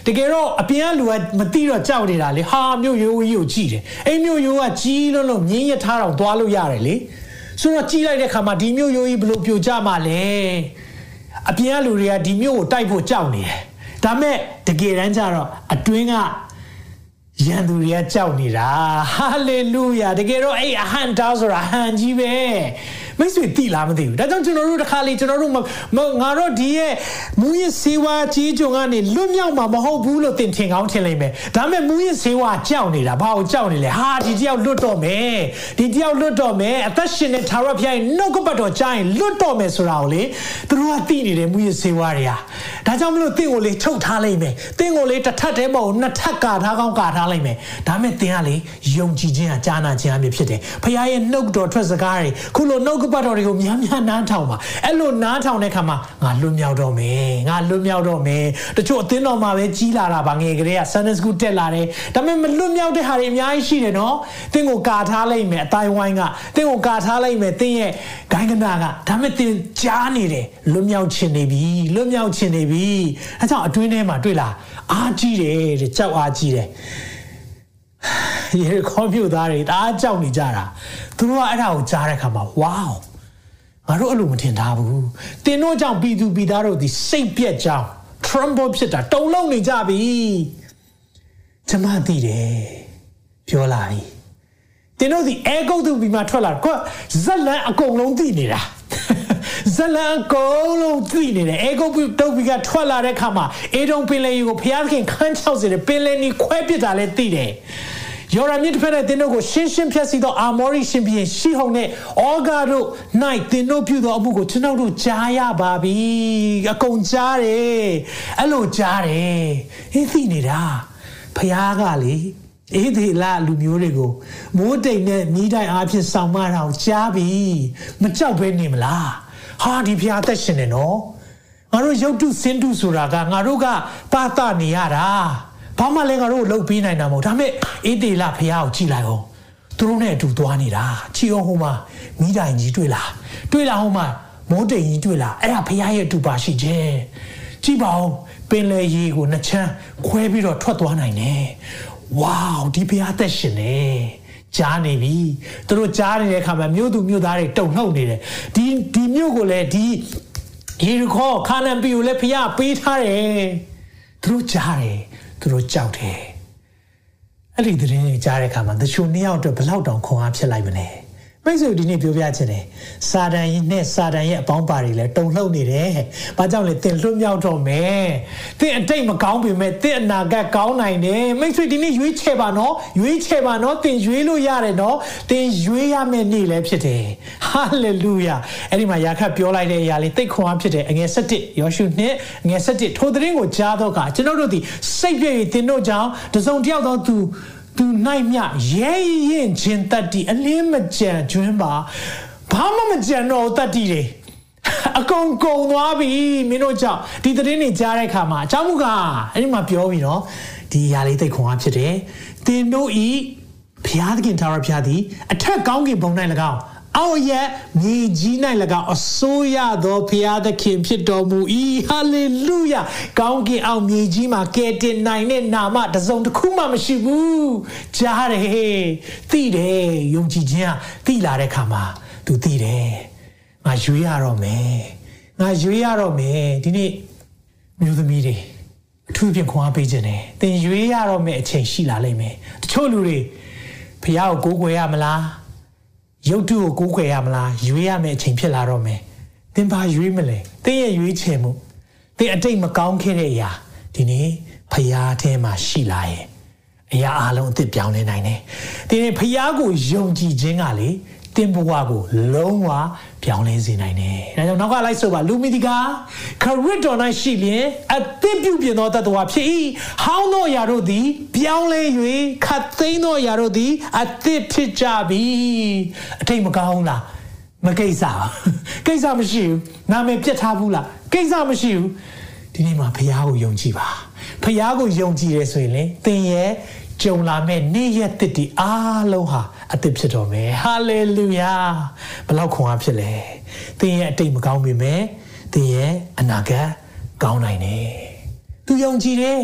S1: တကယ်တော့အပြင်ကလူကမသိတော့ကြောက်နေတာလေဟာမြို့ရိုးကြီးကိုကြည့်တယ်အဲ့မြို့ရိုးကကြီးလုံးလုံးမြင်းရထားတော့သွားလို့ရတယ်လေ ဆိုတော့ကြီးလိုက်တဲ့ခါမှာဒီမြို့ရိုးကြီးဘလို့ပြိုကျမှလဲအပြင်ကလူတွေကဒီမြို့ကိုတိုက်ဖို့ကြောက်နေတယ်ဒါမဲ့တကယ်တမ်းကျတော့အတွင်းကရန်သူတွေကကြောက်နေတာဟာလေလုယာတကယ်တော့အဲ့အဟန်တာဆိုတာဟန်ကြီးပဲ မိတ်ဆွေတိလားမသိဘူးဒါကြောင့်ကျွန်တော်တို့တစ်ခါလေကျွန်တော်တို့ငါတို့ဒီရဲ့မူရစ်စေဝါကြီးကြုံကနေလွတ်မြောက်မှာမဟုတ်ဘူးလို့သင်ထင်ကောင်းထင်လိမ့်မယ်ဒါပေမဲ့မူရစ်စေဝါကြောက်နေတာဘာကိုကြောက်နေလဲဟာဒီတယောက်လွတ်တော့မယ်ဒီတယောက်လွတ်တော့မယ်အသက်ရှင်တဲ့သာရဖျားရင်နှုတ်ကပတ်တော်ကြားရင်လွတ်တော့မယ်ဆိုတာကိုလေသူတို့ကသိနေတယ်မူရစ်စေဝါတွေဟာဒါကြောင့်မလို့သင်ကိုလေထုတ်ထားလိမ့်မယ်သင်ကိုလေတစ်ထပ်တည်းမဟုတ်နှစ်ထပ်ကာထားကောင်းကာထားလိမ့်မယ်ဒါပေမဲ့သင်ကလေယုံကြည်ခြင်းဟာကြားနာခြင်းအမြင်ဖြစ်တယ်ဖခင်ရဲ့နှုတ်တော်ထွက်စကားတွေခုလိုနှုတ်ကပတ်တော်တွေကိုများများနားထောင်ပါအဲ့လိုနားထောင်တဲ့ခါမှာငါလွတ်မြောက်တော့မယ်ငါလွတ်မြောက်တော့မယ်တချို့အသင်းတော်မှာပဲကြီးလာတာပါငယ်ကလေးက Sunday School တက်လာတယ်ဒါပေမဲ့မလွတ်မြောက်တဲ့ဟာတွေအများကြီးရှိတယ်နော်သင်ကိုကာထားလိုက်မယ်အတိုင်းဝိုင်းကသင်ကိုကာထားလိုက်မယ်သင်ရဲ့ဂိုင်းကနာကဒါပေမဲ့သင်ကြားနေတယ်လွတ်မြောက်ခြင်းနေပြီလွတ်မြောက်ခြင်းနေပြီအဲကြောင့်အတွင်းထဲမှာတွေ့လားအားကြီးတယ်တဲ့ကြောက်အားကြီးတယ် ရေခေါမြို့သားတွေတအားကြောက်နေကြတာသူတို့ကအဲ့ဒါကိုကြားတဲ့အခါမှာဝေါငါတို့အဲ့လိုမထင်ထားဘူးတင်တို့ကြောင့်ပြည်သူပြည်သားတို့ဒီစိတ်ပြက်ကြောင်း tremble ဖြစ်တာတုံလုံးနေကြပြီကျမသိတယ်ပြောလာပြီတင်တို့ဒီအဲကုတ်သူပြီးမှထွက်လာကွဇက်လန်အကုန်လုံးသိနေတာဇလန်အကုန်လုံးသိနေတယ်အေဂုတ်တုတ်ပြီးကထွက်လာတဲ့ခါမှာအေဒုံပင်လယ်ကြီးကိုဖျားခင်ခန်း60တဲ့ပင်လယ်ကြီးခွဲပစ်တာလည်းသိတယ် ယောရမြစ်တစ်ဖက်နဲ့တင်းတို့ကိုရှင်းရှင်းဖြတ်စီသောအာမောရိရှင်ဘီရင်ရှီဟုန်နဲ့အောဂါတို့၌တင်းတို့ပြုသောအမှုကိုကျွန်တော်တို့ကြားရပါပြီအကုန်ကြားတယ်အဲ့လိုကြားတယ်အင်းသိနေတာဖျားကလေအေးဒီလာလူမျိုးတွေကိုမိုးတိမ်နဲ့မိတိုင်အားဖြင့်ဆောင်မတာကိုကြားပြီမကြောက်ဘဲနေမလားဟာဒီဖျားသက်ရှင်နေနော်ငါတို့ရုပ်တုစင်တုဆိုတာကငါတို့ကပါတနေရတာ ဘာမှလည်းငါတို့လှုပ်ပေးနိုင်တာမဟုတ်ဒါပေမဲ့အေးတေလဖះကိုကြည်လိုက်အောင်သူတို့နဲ့အတူသွားနေတာချီအောင်ဟိုမှာမိတိုင်ကြီးတွေ့လားတွေ့လားဟိုမှာမိုးတိမ်ကြီးတွေ့လားအဲ့ဒါဖះရဲ့အတူပါရှိခြင်းကြည်ပါအောင်ပင်လေရေကိုနှစ်ချမ်းခွဲပြီးတော့ထွက်သွားနိုင်တယ်ဝေါဒီဖះသက်ရှင်နေကြားနေပြီသူတို့ကြားနေတဲ့အခါမှာမြို့သူမြို့သားတွေတုံနှုတ်နေတယ်ဒီဒီမြို့ကိုလည်းဒီယေရီခေါခါနန်ပီကိုလည်းဖះပေးထားတယ်သူတို့ကြားတယ် သူတို့ကြောက်တယ်အဲ့ဒီသတင်းတွေကြားတဲ့အခါမှာတချို့နှစ်ယောက်အတွက်ဘလောက်တောင်ခွန်အားဖြစ်လိုက်မလဲ။ မိတ်ဆွေဒီနေ့ပြောပြချင်တယ်စာတန်ရဲ့နဲ့စာတန်ရဲ့အပေါင်းပါတွေလည်းတုံလှုပ်နေတယ်။ဘာကြောင့်လဲသင်လွတ်မြောက်တော့မယ်။သင်အတိတ်မကောင်းပေမဲ့သင်အနာဂတ်ကောင်းနိုင်တယ်။မိတ်ဆွေဒီနေ့ရွေးချယ်ပါနော်။ရွေးချယ်ပါနော်။သင်ရွေးလို့ရတယ်နော်။သင်ရွေးရမယ့်နေ့လည်းဖြစ်တယ်။ဟာလေလုယာ။အဲ့ဒီမှာယာခတ်ပြောလိုက်တဲ့အရာလေးသိခွန်အားဖြစ်တယ်အငယ်၁၁ယောရှုနှစ်အငယ်၁၁ထိုသတင်းကိုကြားတော့ကကျွန်တော်တို့ဒီစိတ်ပြည့်သင်တို့ကြောင့်တစုံတယောက်သောသူ သူနိုင်မြရဲရင်ခြင်းတတ်တီအလင်းမကြံကျွန်းပါဘာမှမကြံတော့တတ်တီတွေအကုန်ကုန်သွားပြီမင်းတို့ကြောင့်ဒီသတင်းတွေကြားတဲ့အခါမှာအเจ้าမူကအဲ့ဒီမှာပြောပြီးတော့ဒီຢာလေးသိခွန်အားဖြစ်တယ်တင်တို့ဤဘုရားသခင်ထာဝရဘုရားသည်အထက်ကောင်းကင်ဘုံ၌၎င်း အောက်ရဲ့မြေကြီး၌၎င်းအစိုးရသောဘုရားသခင်ဖြစ်တော်မူ၏ဟာလေလုယာကောင်းကင်အောက်မြေကြီးမှာကယ်တင်နိုင်တဲ့နာမတစ်စုံတစ်ခုမှမရှိဘူးကြားတယ်သိတယ်ယုံကြည်ခြင်းကသိလာတဲ့ခါမှာ तू သိတယ်ငါရွေးရတော့မယ်ငါရွေးရတော့မယ်ဒီနေ့မျိုးသမီးတွေအထူးဖြင့်ခွန်အားပေးခြင်းတယ်သင်ရွေးရတော့မယ်အချိန်ရှိလာလိမ့်မယ်တချို့လူတွေဖះကိုကိုးကွယ်ရမလား ရုပ်တုကိုကိုးခွေရမလားရွေးရမယ့်အချိန်ဖြစ်လာတော့မယ်သင်ဘာရွေးမလဲသင်ရဲ့ရွေးချယ်မှုသင်အတိတ်မကောင်းခဲ့တဲ့အရာဒီနေ့ဖယားထဲမှာရှိလာရဲ့အရာအလုံးအသစ်ပြောင်းလဲနိုင်တယ်ဒီနေ့ဖယားကိုယုံကြည်ခြင်းကလေ တင်ဘဝကိုလုံးဝပြောင်းလဲစေနိုင်တယ်။ဒါကြောင့်နောက်ကလိုက်ဆိုပါလူမီဒီကာခရစ်တော်၌ရှိလျင်အသစ်ပြုပြင်သောတတ္တဝါဖြစ်၏။ဟောင်းသောအရာတို့သည် ပြောင်းလဲ၍ခတ်သိမ်းသောအရာတို့သည် အသစ်ဖြစ်ကြပြီ။အထိတ်မကောင်းလား။မကိစ္စပါ။ကိစ္စမရှိဘူး။နာမည်ပြတ်ထားဘူးလား။ကိစ္စမရှိဘူး။ဒီနေ့မှာဖခင်ကိုယုံကြည်ပါ။ဖခင်ကိုယုံကြည်ရဲဆိုရင်လေသင်ရဲ့ကြုံလာမဲ့နေ့ရက်တစ်တီအားလုံးဟာ အသစ်ဖြစ်တော်မယ်ဟာလေလုယာဘလောက်ခွန်အားဖြစ်လဲသင်ရဲ့အတိတ်မကောင်းပေမဲ့သင်ရဲ့အနာဂတ်ကောင်းနိုင်တယ်သူယုံကြည်တယ်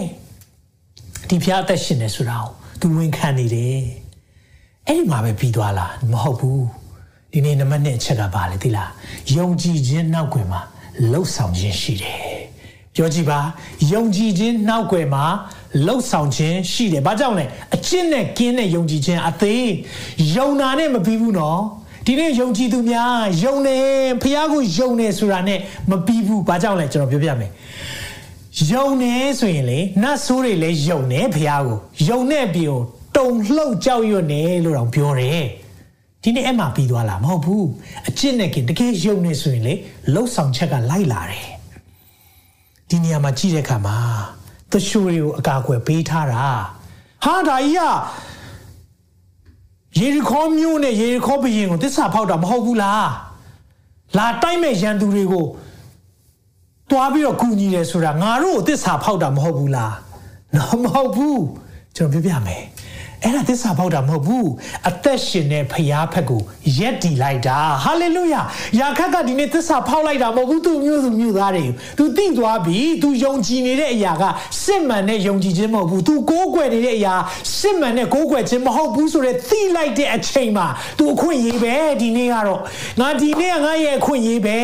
S1: ဒီဖျားအသက်ရှင်နေဆိုတာကိုသူဝန်ခံနေတယ်အဲ့ဒီမှာပဲပြီးသွားလားမဟုတ်ဘူးဒီနေ့နံပါတ်1အချက်ကပါလေသိလားယုံကြည်ခြင်းနောက်ွယ်မှာလှုပ်ဆောင်ခြင်းရှိတယ်ပြောကြည့်ပါယုံကြည်ခြင်းနောက်ွယ်မှာ လှုပ်ဆောင်ခြင်းရှိတယ်။ဘာကြောင့်လဲအကျင့်နဲ့ကင်းတဲ့ယုံကြည်ခြင်းအသေးယုံနာနဲ့မပြီးဘူးနော်။ဒီနေ့ယုံကြည်သူများယုံနေဖះကိုယုံနေဆိုတာနဲ့မပြီးဘူး။ဘာကြောင့်လဲကျွန်တော်ပြောပြမယ်။ယုံနေဆိုရင်လေနတ်ဆိုးတွေလည်းယုံနေဖះကိုယုံတဲ့ပြီးကိုတုံလှုပ်ကြောက်ရွံ့နေလို့တောင်ပြောတယ်။ဒီနေ့အဲ့မှာပြီးသွားလားမဟုတ်ဘူး။အကျင့်နဲ့ကင်းတကယ်ယုံနေဆိုရင်လေလှုပ်ဆောင်ချက်ကလိုက်လာတယ်။ဒီနေရာမှာကြည့်တဲ့အခါမှာ တရှူတွေကိုအကာအကွယ်ပေးထားတာဟာဒါကြီးကယေရီခေါမျိုးနဲ့ယေရီခေါဘရင်ကိုတစ္ဆာဖောက်တာမဟုတ်ဘူးလားလာတိုက်မဲ့ရန်သူတွေကိုတွားပြီးတော့ကူညီတယ်ဆိုတာငါတို့ကိုတစ္ဆာဖောက်တာမဟုတ်ဘူးလားနော်မဟုတ်ဘူးကျွန်တော်ပြောပြမယ် အဲ့ဒါသစ္စာပေါက်တာမဟုတ်ဘူးအသက်ရှင်တဲ့ဖရားဖက်ကိုရက်တီလိုက်တာဟာလေလုယာယာခတ်ကဒီနေ့သစ္စာဖောက်လိုက်တာမဟုတ်ဘူးသူမျိုးစုမျိုးသားတွေသူသိသွားပြီသူယုံကြည်နေတဲ့အရာကစစ်မှန်တဲ့ယုံကြည်ခြင်းမဟုတ်ဘူးသူကိုးကွယ်နေတဲ့အရာစစ်မှန်တဲ့ကိုးကွယ်ခြင်းမဟုတ်ဘူးဆိုတဲ့သိလိုက်တဲ့အချိန်မှာသူအခွင့်ရေးပဲဒီနေ့ကတော့ငါဒီနေ့ကငါရဲ့အခွင့်ရေးပဲ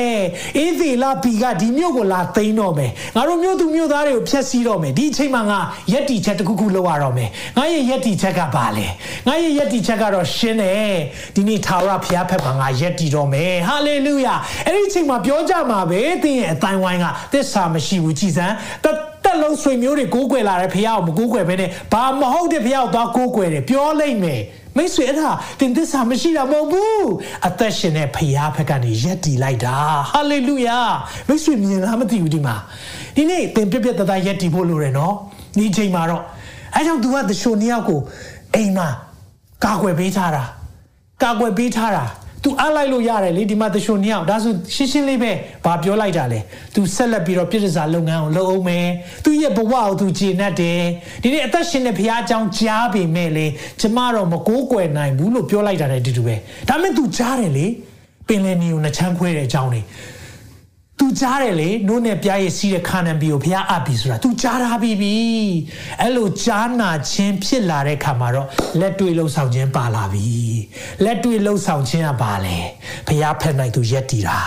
S1: အေးသေးလာဘီကဒီမျိုးကိုလာသိမ်းတော့မယ်ငါတို့မျိုးသူမျိုးသားတွေကိုဖျက်ဆီးတော့မယ်ဒီအချိန်မှာငါရက်တီချက်တစ်ခုခုလုပ်ရတော့မယ်ငါရဲ့ရက်တီချက်ကပါလဲငါရဲ့ယက်တီချက်ကတော့ရှင်းတယ်ဒီနေ့ထာဝရဘုရားဖက်မှာငါယက်တီတော့မယ်ဟာလေလုယာအဲ့ဒီအချိန်မှာပြောကြမှာပဲသင်ရဲ့အတိုင်းဝိုင်းကသစ္စာမရှိဘူးကြည်စမ်းတတက်လုံးဆွေမျိုးတွေကိုးကွယ်လာတဲ့ဘုရားကိုမကိုးကွယ်ဘဲနဲ့ဘာမဟုတ်တဲ့ဘုရားကိုသွားကိုးကွယ်တယ်ပြောလိုက်မယ်မိတ်ဆွေအဲ့ဒါတင်သစ္စာမရှိတာမဟုတ်ဘူးအသက်ရှင်တဲ့ဖရားဖက်ကနေရက်တီလိုက်တာဟာလေလုယာမိတ်ဆွေမြင်လားမသိဘူးဒီမှာဒီနေ့သင်ပြပြတသားရက်တီဖို့လိုတယ်နော်ဒီချိန်မှာတော့အဲကြောင့် तू ကတရှိုနှစ်ယောက်ကို အိမ်မှာကာကွယ်ပေးထားတာကာကွယ်ပေးထားတာ तू အားလိုက်လို့ရတယ်လေဒီမှာတချို့နှစ်ယောက်ဒါဆိုရှင်းရှင်းလေးပဲဘာပြောလိုက်တာလဲ तू ဆက်လက်ပြီးတော့ပြည်စာလုပ်ငန်းကိုလုပ်အောင်မယ် तू ရဲ့ဘဝကို तू ကျေနပ်တယ်ဒီနေ့အသက်ရှင်တဲ့ဘုရားအကြောင်းကြားပေမဲ့လေကျမတော့မကိုးကွယ်နိုင်ဘူးလို့ပြောလိုက်တာလည်းတူတူပဲဒါမဲ့ तू ကြားတယ်လေပင်လယ်နီကိုနှချမ်းခွဲတဲ့အကြောင်းတွေ သူကြားတယ်လေနို့နဲ့ပြားရည်စီးတဲ့ခါနံဘီကိုဘုရားအပ်ပြီဆိုတာ तू ကြားထားပြီးပြီအဲ့လိုကြားနာခြင်းဖြစ်လာတဲ့ခါမှာတော့လက်တွေ့လှုပ်ဆောင်ခြင်းပါလာပြီလက်တွေ့လှုပ်ဆောင်ခြင်းကပါလေဘုရားဖက်နိုင် तू ရက်တည်တာ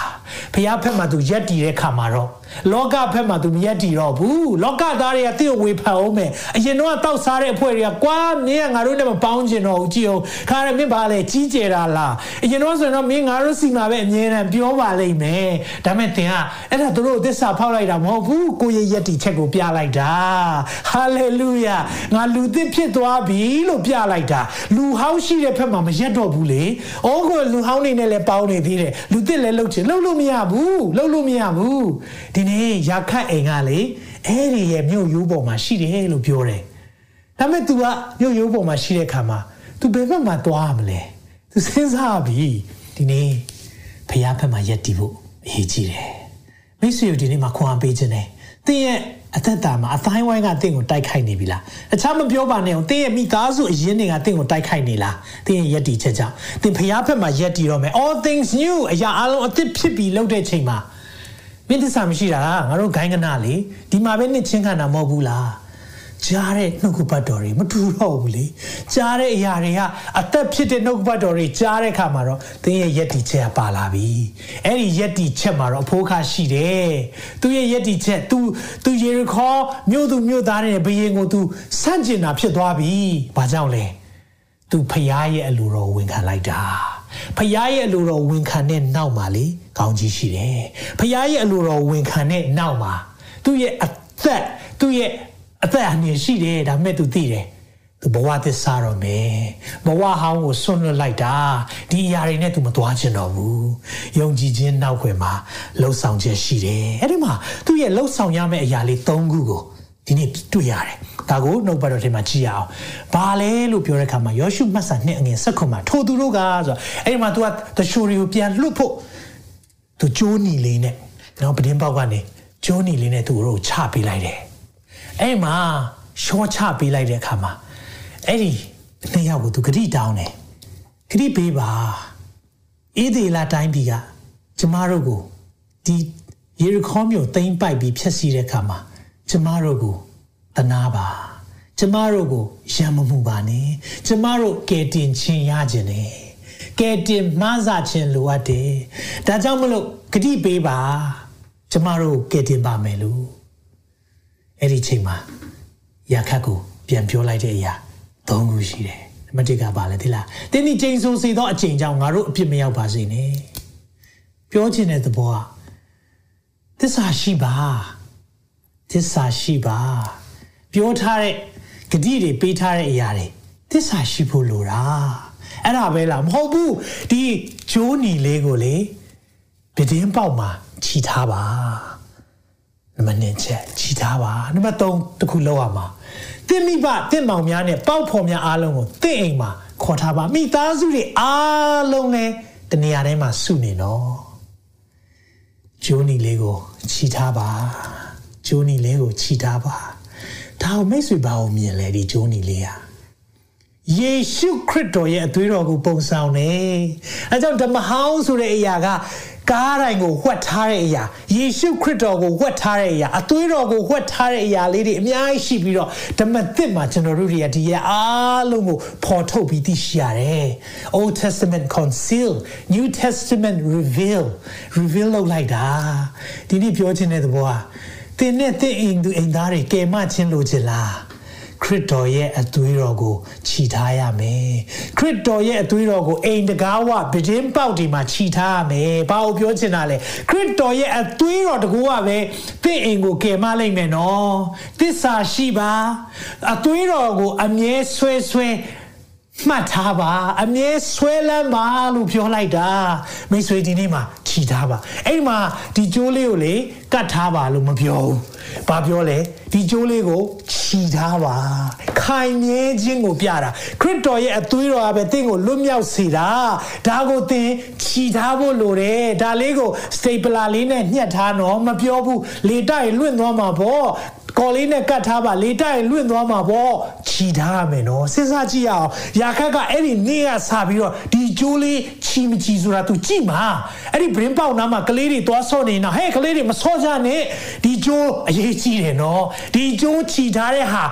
S1: ဖះဖက်မှာသူရက်တည်တဲ့ခါမှာတော့လောကဖက်မှာသူမရက်တည်တော့ဘူးလောကသားတွေကတင့်ကိုဝေဖန်အောင်မယ်အရင်တော့တောက်စားတဲ့အဖွဲ့တွေကကွာမင်းကငါတို့နဲ့မပေါင်းကျင်တော့ဘူးကြည့်အောင်ခါရမင်းဘာလဲကြီးကျယ်တာလားအရင်တော့ဆိုရင်တော့မင်းငါတို့စီမှာပဲအမြဲတမ်းပြောပါလိမ့်မယ်ဒါမဲ့တင်ကအဲ့ဒါတို့သစ္စာဖောက်လိုက်တာမဟုတ်ဘူးကိုရဲ့ရက်တည်ချက်ကိုပြလိုက်တာဟာလေလုယာငါလူသစ်ဖြစ်သွားပြီလို့ပြလိုက်တာလူဟောင်းရှိတဲ့ဖက်မှာမရက်တော့ဘူးလေဩကိုလူဟောင်းနေနဲ့လည်းပေါင်းနေသေးတယ်လူသစ်လည်းလှုပ်ချင်လှုပ်လို့မရဘူးလှုပ်လို့မရဘူးဒီနေ့ရာခတ်အိမ်ကလေအဲ့ဒီရဲ့မြို့ရိုးပေါ်မှာရှိတယ်လို့ပြောတယ်ဒါပေမဲ့ तू ကမြို့ရိုးပေါ်မှာရှိတဲ့ခါမှာ तू ဘယ်ဘက်မှာသွားမလဲ तू စဉ်းစားပြီဒီနေ့ဖခင်ဘက်မှာရက်တည်ဖို့အရေးကြီးတယ်မိတ်ဆွေတို့ဒီနေ့မှာခွန်အားပေးခြင်းတယ်တင်းရဲ့အသက်တာမှာအတိုင်းဝိုင်းကတင့်ကိုတိုက်ခိုက်နေပြီလားတခြားမပြောပါနဲ့အောင်တင်းရဲ့မိသားစုအရင်းတွေကတင့်ကိုတိုက်ခိုက်နေလားတင်းရဲ့ယက်တီချက်ကြောင့်တင်းဖျားဖက်မှာယက်တီတော့မယ် all things new အရာအလုံးအသစ်ဖြစ်ပြီးလှုပ်တဲ့ချိန်မှာ မင်းသစ္စာမရှိတာငါတို့ဂိုင်းကနာလေဒီမှာပဲနှစ်ချင်းခံတာမဟုတ်ဘူးလားကြားတဲ့နှုတ်ကပတ်တော်တွေမတူတော့ဘူးလေကြားတဲ့အရာတွေကအသက်ဖြစ်တဲ့နှုတ်ကပတ်တော်တွေကြားတဲ့အခါမှာတော့သင်ရဲ့ယက်တီချက်ကပါလာပြီအဲ့ဒီယက်တီချက်မှာတော့အဖိုးခါရှိတယ်သူရဲ့ယက်တီချက် तू तू ယေရခေါမြို့သူမြို့သားတွေဘယင်ကို तू စန့်ကျင်တာဖြစ်သွားပြီဘာကြောင့်လဲ तू ဖျားရဲ့အလိုတော်ဝန်ခံလိုက်တာ ဖျားရဲ့အလိုတော်ဝန်ခံတဲ့နောက်မှာလေကောင်းကြီးရှိတယ်ဖျားရဲ့အလိုတော်ဝန်ခံတဲ့နောက်မှာသူ့ရဲ့အသက်သူ့ရဲ့အသက်အန္တရာယ်ရှိတယ်ဒါပေမဲ့ तू သိတယ်သူဘဝသစ္စာတော့မယ်ဘဝဟောင်းကိုဆွန့်လွတ်လိုက်တာဒီအရာတွေနဲ့ तू မသွားချင်တော့ဘူးယုံကြည်ခြင်းနောက်ွယ်မှာလှုပ်ဆောင်ချက်ရှိတယ်အဲ့ဒီမှာသူ့ရဲ့လှုပ်ဆောင်ရမယ့်အရာလေး၃ခုကို ဒီနေ့တွေ့ရတယ်ဒါကိုနှုတ်ပတ်တော်ထဲမှာကြည့်ရအောင်ဘာလဲလို့ပြောတဲ့အခါမှာယောရှုမှတ်စာနှစ်အငယ်၁၇မှာထိုသူတို့ကဆိုတော့အဲ့ဒီမှာ तू ကတရှိုးတွေကိုပြန်လွတ်ဖို့ तू ကြိုးနီလေးနဲ့နော်ပဒင်းပေါက်ကနေကြိုးနီလေးနဲ့သူတို့ချပေးလိုက်တယ်အဲ့မှာရှော့ချပေးလိုက်တဲ့အခါမှာအဲ့ဒီနှစ်ယောက်ကိုသူဂရိတောင်းတယ်ဂရိပေးပါအေးဒီလာတိုင်းပြည်ကကျမတို့ကိုဒီယေရခေါမြို့သိမ့်ပိုက်ပြီးဖျက်ဆီးတဲ့အခါမှာ ကျမတို့ကိုတနာပါကျမတို့ကိုရံမမှုပါနဲ့ကျမတို့ကယ်တင်ခြင်းရခြင်းနဲ့ကယ်တင်မဆာခြင်းလိုအပ်တယ်ဒါကြောင့်မလို့ဂတိပေးပါကျမတို့ကယ်တင်ပါမယ်လို့အဲ့ဒီချိန်မှာရာခတ်ကိုပြန်ပြောလိုက်တဲ့အရာသုံးခုရှိတယ်နံပါတ်1ကပါလဲသိလားတင်းဒီချိန်ဆိုစီသောအချိန်ကြောင့်ငါတို့အပြစ်မရောက်ပါစေနဲ့ပြောချင်တဲ့သဘောကသစ္စာရှိပါ သစ္စာရှိပါပြောထားတဲ့ဂတိတွေပေးထားတဲ့အရာတွေသစ္စာရှိဖို့လိုတာအဲ့ဒါပဲလားမဟုတ်ဘူးဒီဂျိုးနီလေးကိုလေပဒင်းပေါက်မှာခြိထားပါနံပါတ်1ချက်ခြိထားပါနံပါတ်3တခုလောက်ရမှာတင့်မိဘတင့်မောင်များနဲ့ပေါက်ဖော်များအားလုံးကိုတင့်အိမ်မှာခေါ်ထားပါမိသားစုတွေအားလုံးလည်းတနေရာတိုင်းမှာစုနေနော်ဂျိုးနီလေးကိုခြိထားပါ ဂျိုးနီလေးကိုခြိထားပါဒါကိုမိတ်ဆွေဘာကိုမြင်လဲဒီဂျိုးနီလေးဟာယေရှုခရစ်တော်ရဲ့အသွေးတော်ကိုပုံဆောင်တယ်။အဲကြောင့်ဓမ္မဟောင်းဆိုတဲ့အရာကကားတိုင်းကိုဝှက်ထားတဲ့အရာယေရှုခရစ်တော်ကိုဝှက်ထားတဲ့အရာအသွေးတော်ကိုဝှက်ထားတဲ့အရာလေးတွေအများကြီးရှိပြီးတော့ဓမ္မသစ်မှာကျွန်တော်တို့တွေကဒီရဲ့အားလုံးကိုပေါ်ထုတ်ပြီးသိရှိရတယ်။ Old Testament conceal New Testament reveal reveal လုပ်လိုက်တာဒီနေ့ပြောချင်တဲ့သဘောက သင်နဲ့သင်အိမ်သူအိမ်သားတွေကယ်မချင်းလို့ချင်လားခရစ်တော်ရဲ့အသွေးတော်ကိုခြိထားရမယ်ခရစ်တော်ရဲ့အသွေးတော်ကိုအိမ်တကားဝဗဒင်းပေါက်ဒီမှာခြိထားရမယ်ဘာလို့ပြောချင်တာလဲခရစ်တော်ရဲ့အသွေးတော်တကူကပဲသင်အိမ်ကိုကယ်မလိုက်မယ်နော်သစ္စာရှိပါအသွေးတော်ကိုအမြဲဆွဲဆွဲမှတ်ထားပါအမြဲဆွဲလန်းပါလို့ပြောလိုက်တာမိတ်ဆွေဒီနေ့မှာ ခြိထားပါအဲ့ဒီမှာဒီကြိုးလေးကိုလေကတ်ထားပါလို့မပြောဘူးဘာပြောလဲဒီကြိုးလေးကိုခြိထားပါခိုင်မြဲခြင်းကိုပြတာခရစ်တော်ရဲ့အသွေးတော်ကပဲတင့်ကိုလွတ်မြောက်စေတာဒါကိုသင်ခြိထားဖို့လိုတယ်ဒါလေးကိုစတေပလာလေးနဲ့ညှက်ထားတော့မပြောဘူးလေတိုက်လွင့်သွားမှာပေါ့ ကော်လေးနဲ့ကတ်ထားပါလေတိုက်လွင့်သွားမှာပေါ့ခြိထားရမယ်နော်စဉ်းစားကြည့်ရအောင်ရာခတ်ကအဲ့ဒီနေ့ကစပြီးတော့ဒီကြိုးလေးခြိမခြိဆိုတာ तू ကြည့်မှာအဲ့ဒီဘရင်ပေါက်နားမှာကလေးတွေသွားဆော့နေနော်ဟဲ့ကလေးတွေမဆော့ကြနဲ့ဒီကြိုးအရေးကြီးတယ်နော်ဒီကြိုးခြိထားတဲ့ဟာ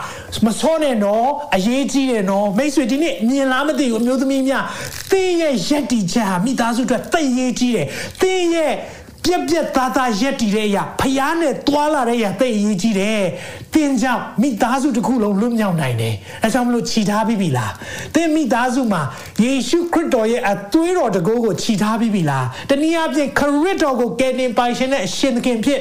S1: မဆော့နဲ့နော်အရေးကြီးတယ်နော်မိတ်ဆွေဒီနေ့မြင်လားမသိဘူးအမျိုးသမီးများသင်ရဲ့ရက်တီချက်ဟာမိသားစုအတွက်သိရေးကြီးတယ်သင်ရဲ့ ပြက်ပြက်သားသားရက်တည်တဲ့အရာဖျားနဲ့တွာလာတဲ့အရာသိအရေးကြီးတယ်။သင်ကြောင့်မိသားစုတစ်ခုလုံးလွတ်မြောက်နိုင်တယ်။အဲကြောင့်မလို့ခြိထားပြီးပြီလား။သင်မိသားစုမှာယေရှုခရစ်တော်ရဲ့အသွေးတော်တကူကိုခြိထားပြီးပြီလား။တနည်းအားဖြင့်ခရစ်တော်ကိုကယ်တင်ပိုင်ရှင်တဲ့အရှင်သခင်ဖြစ်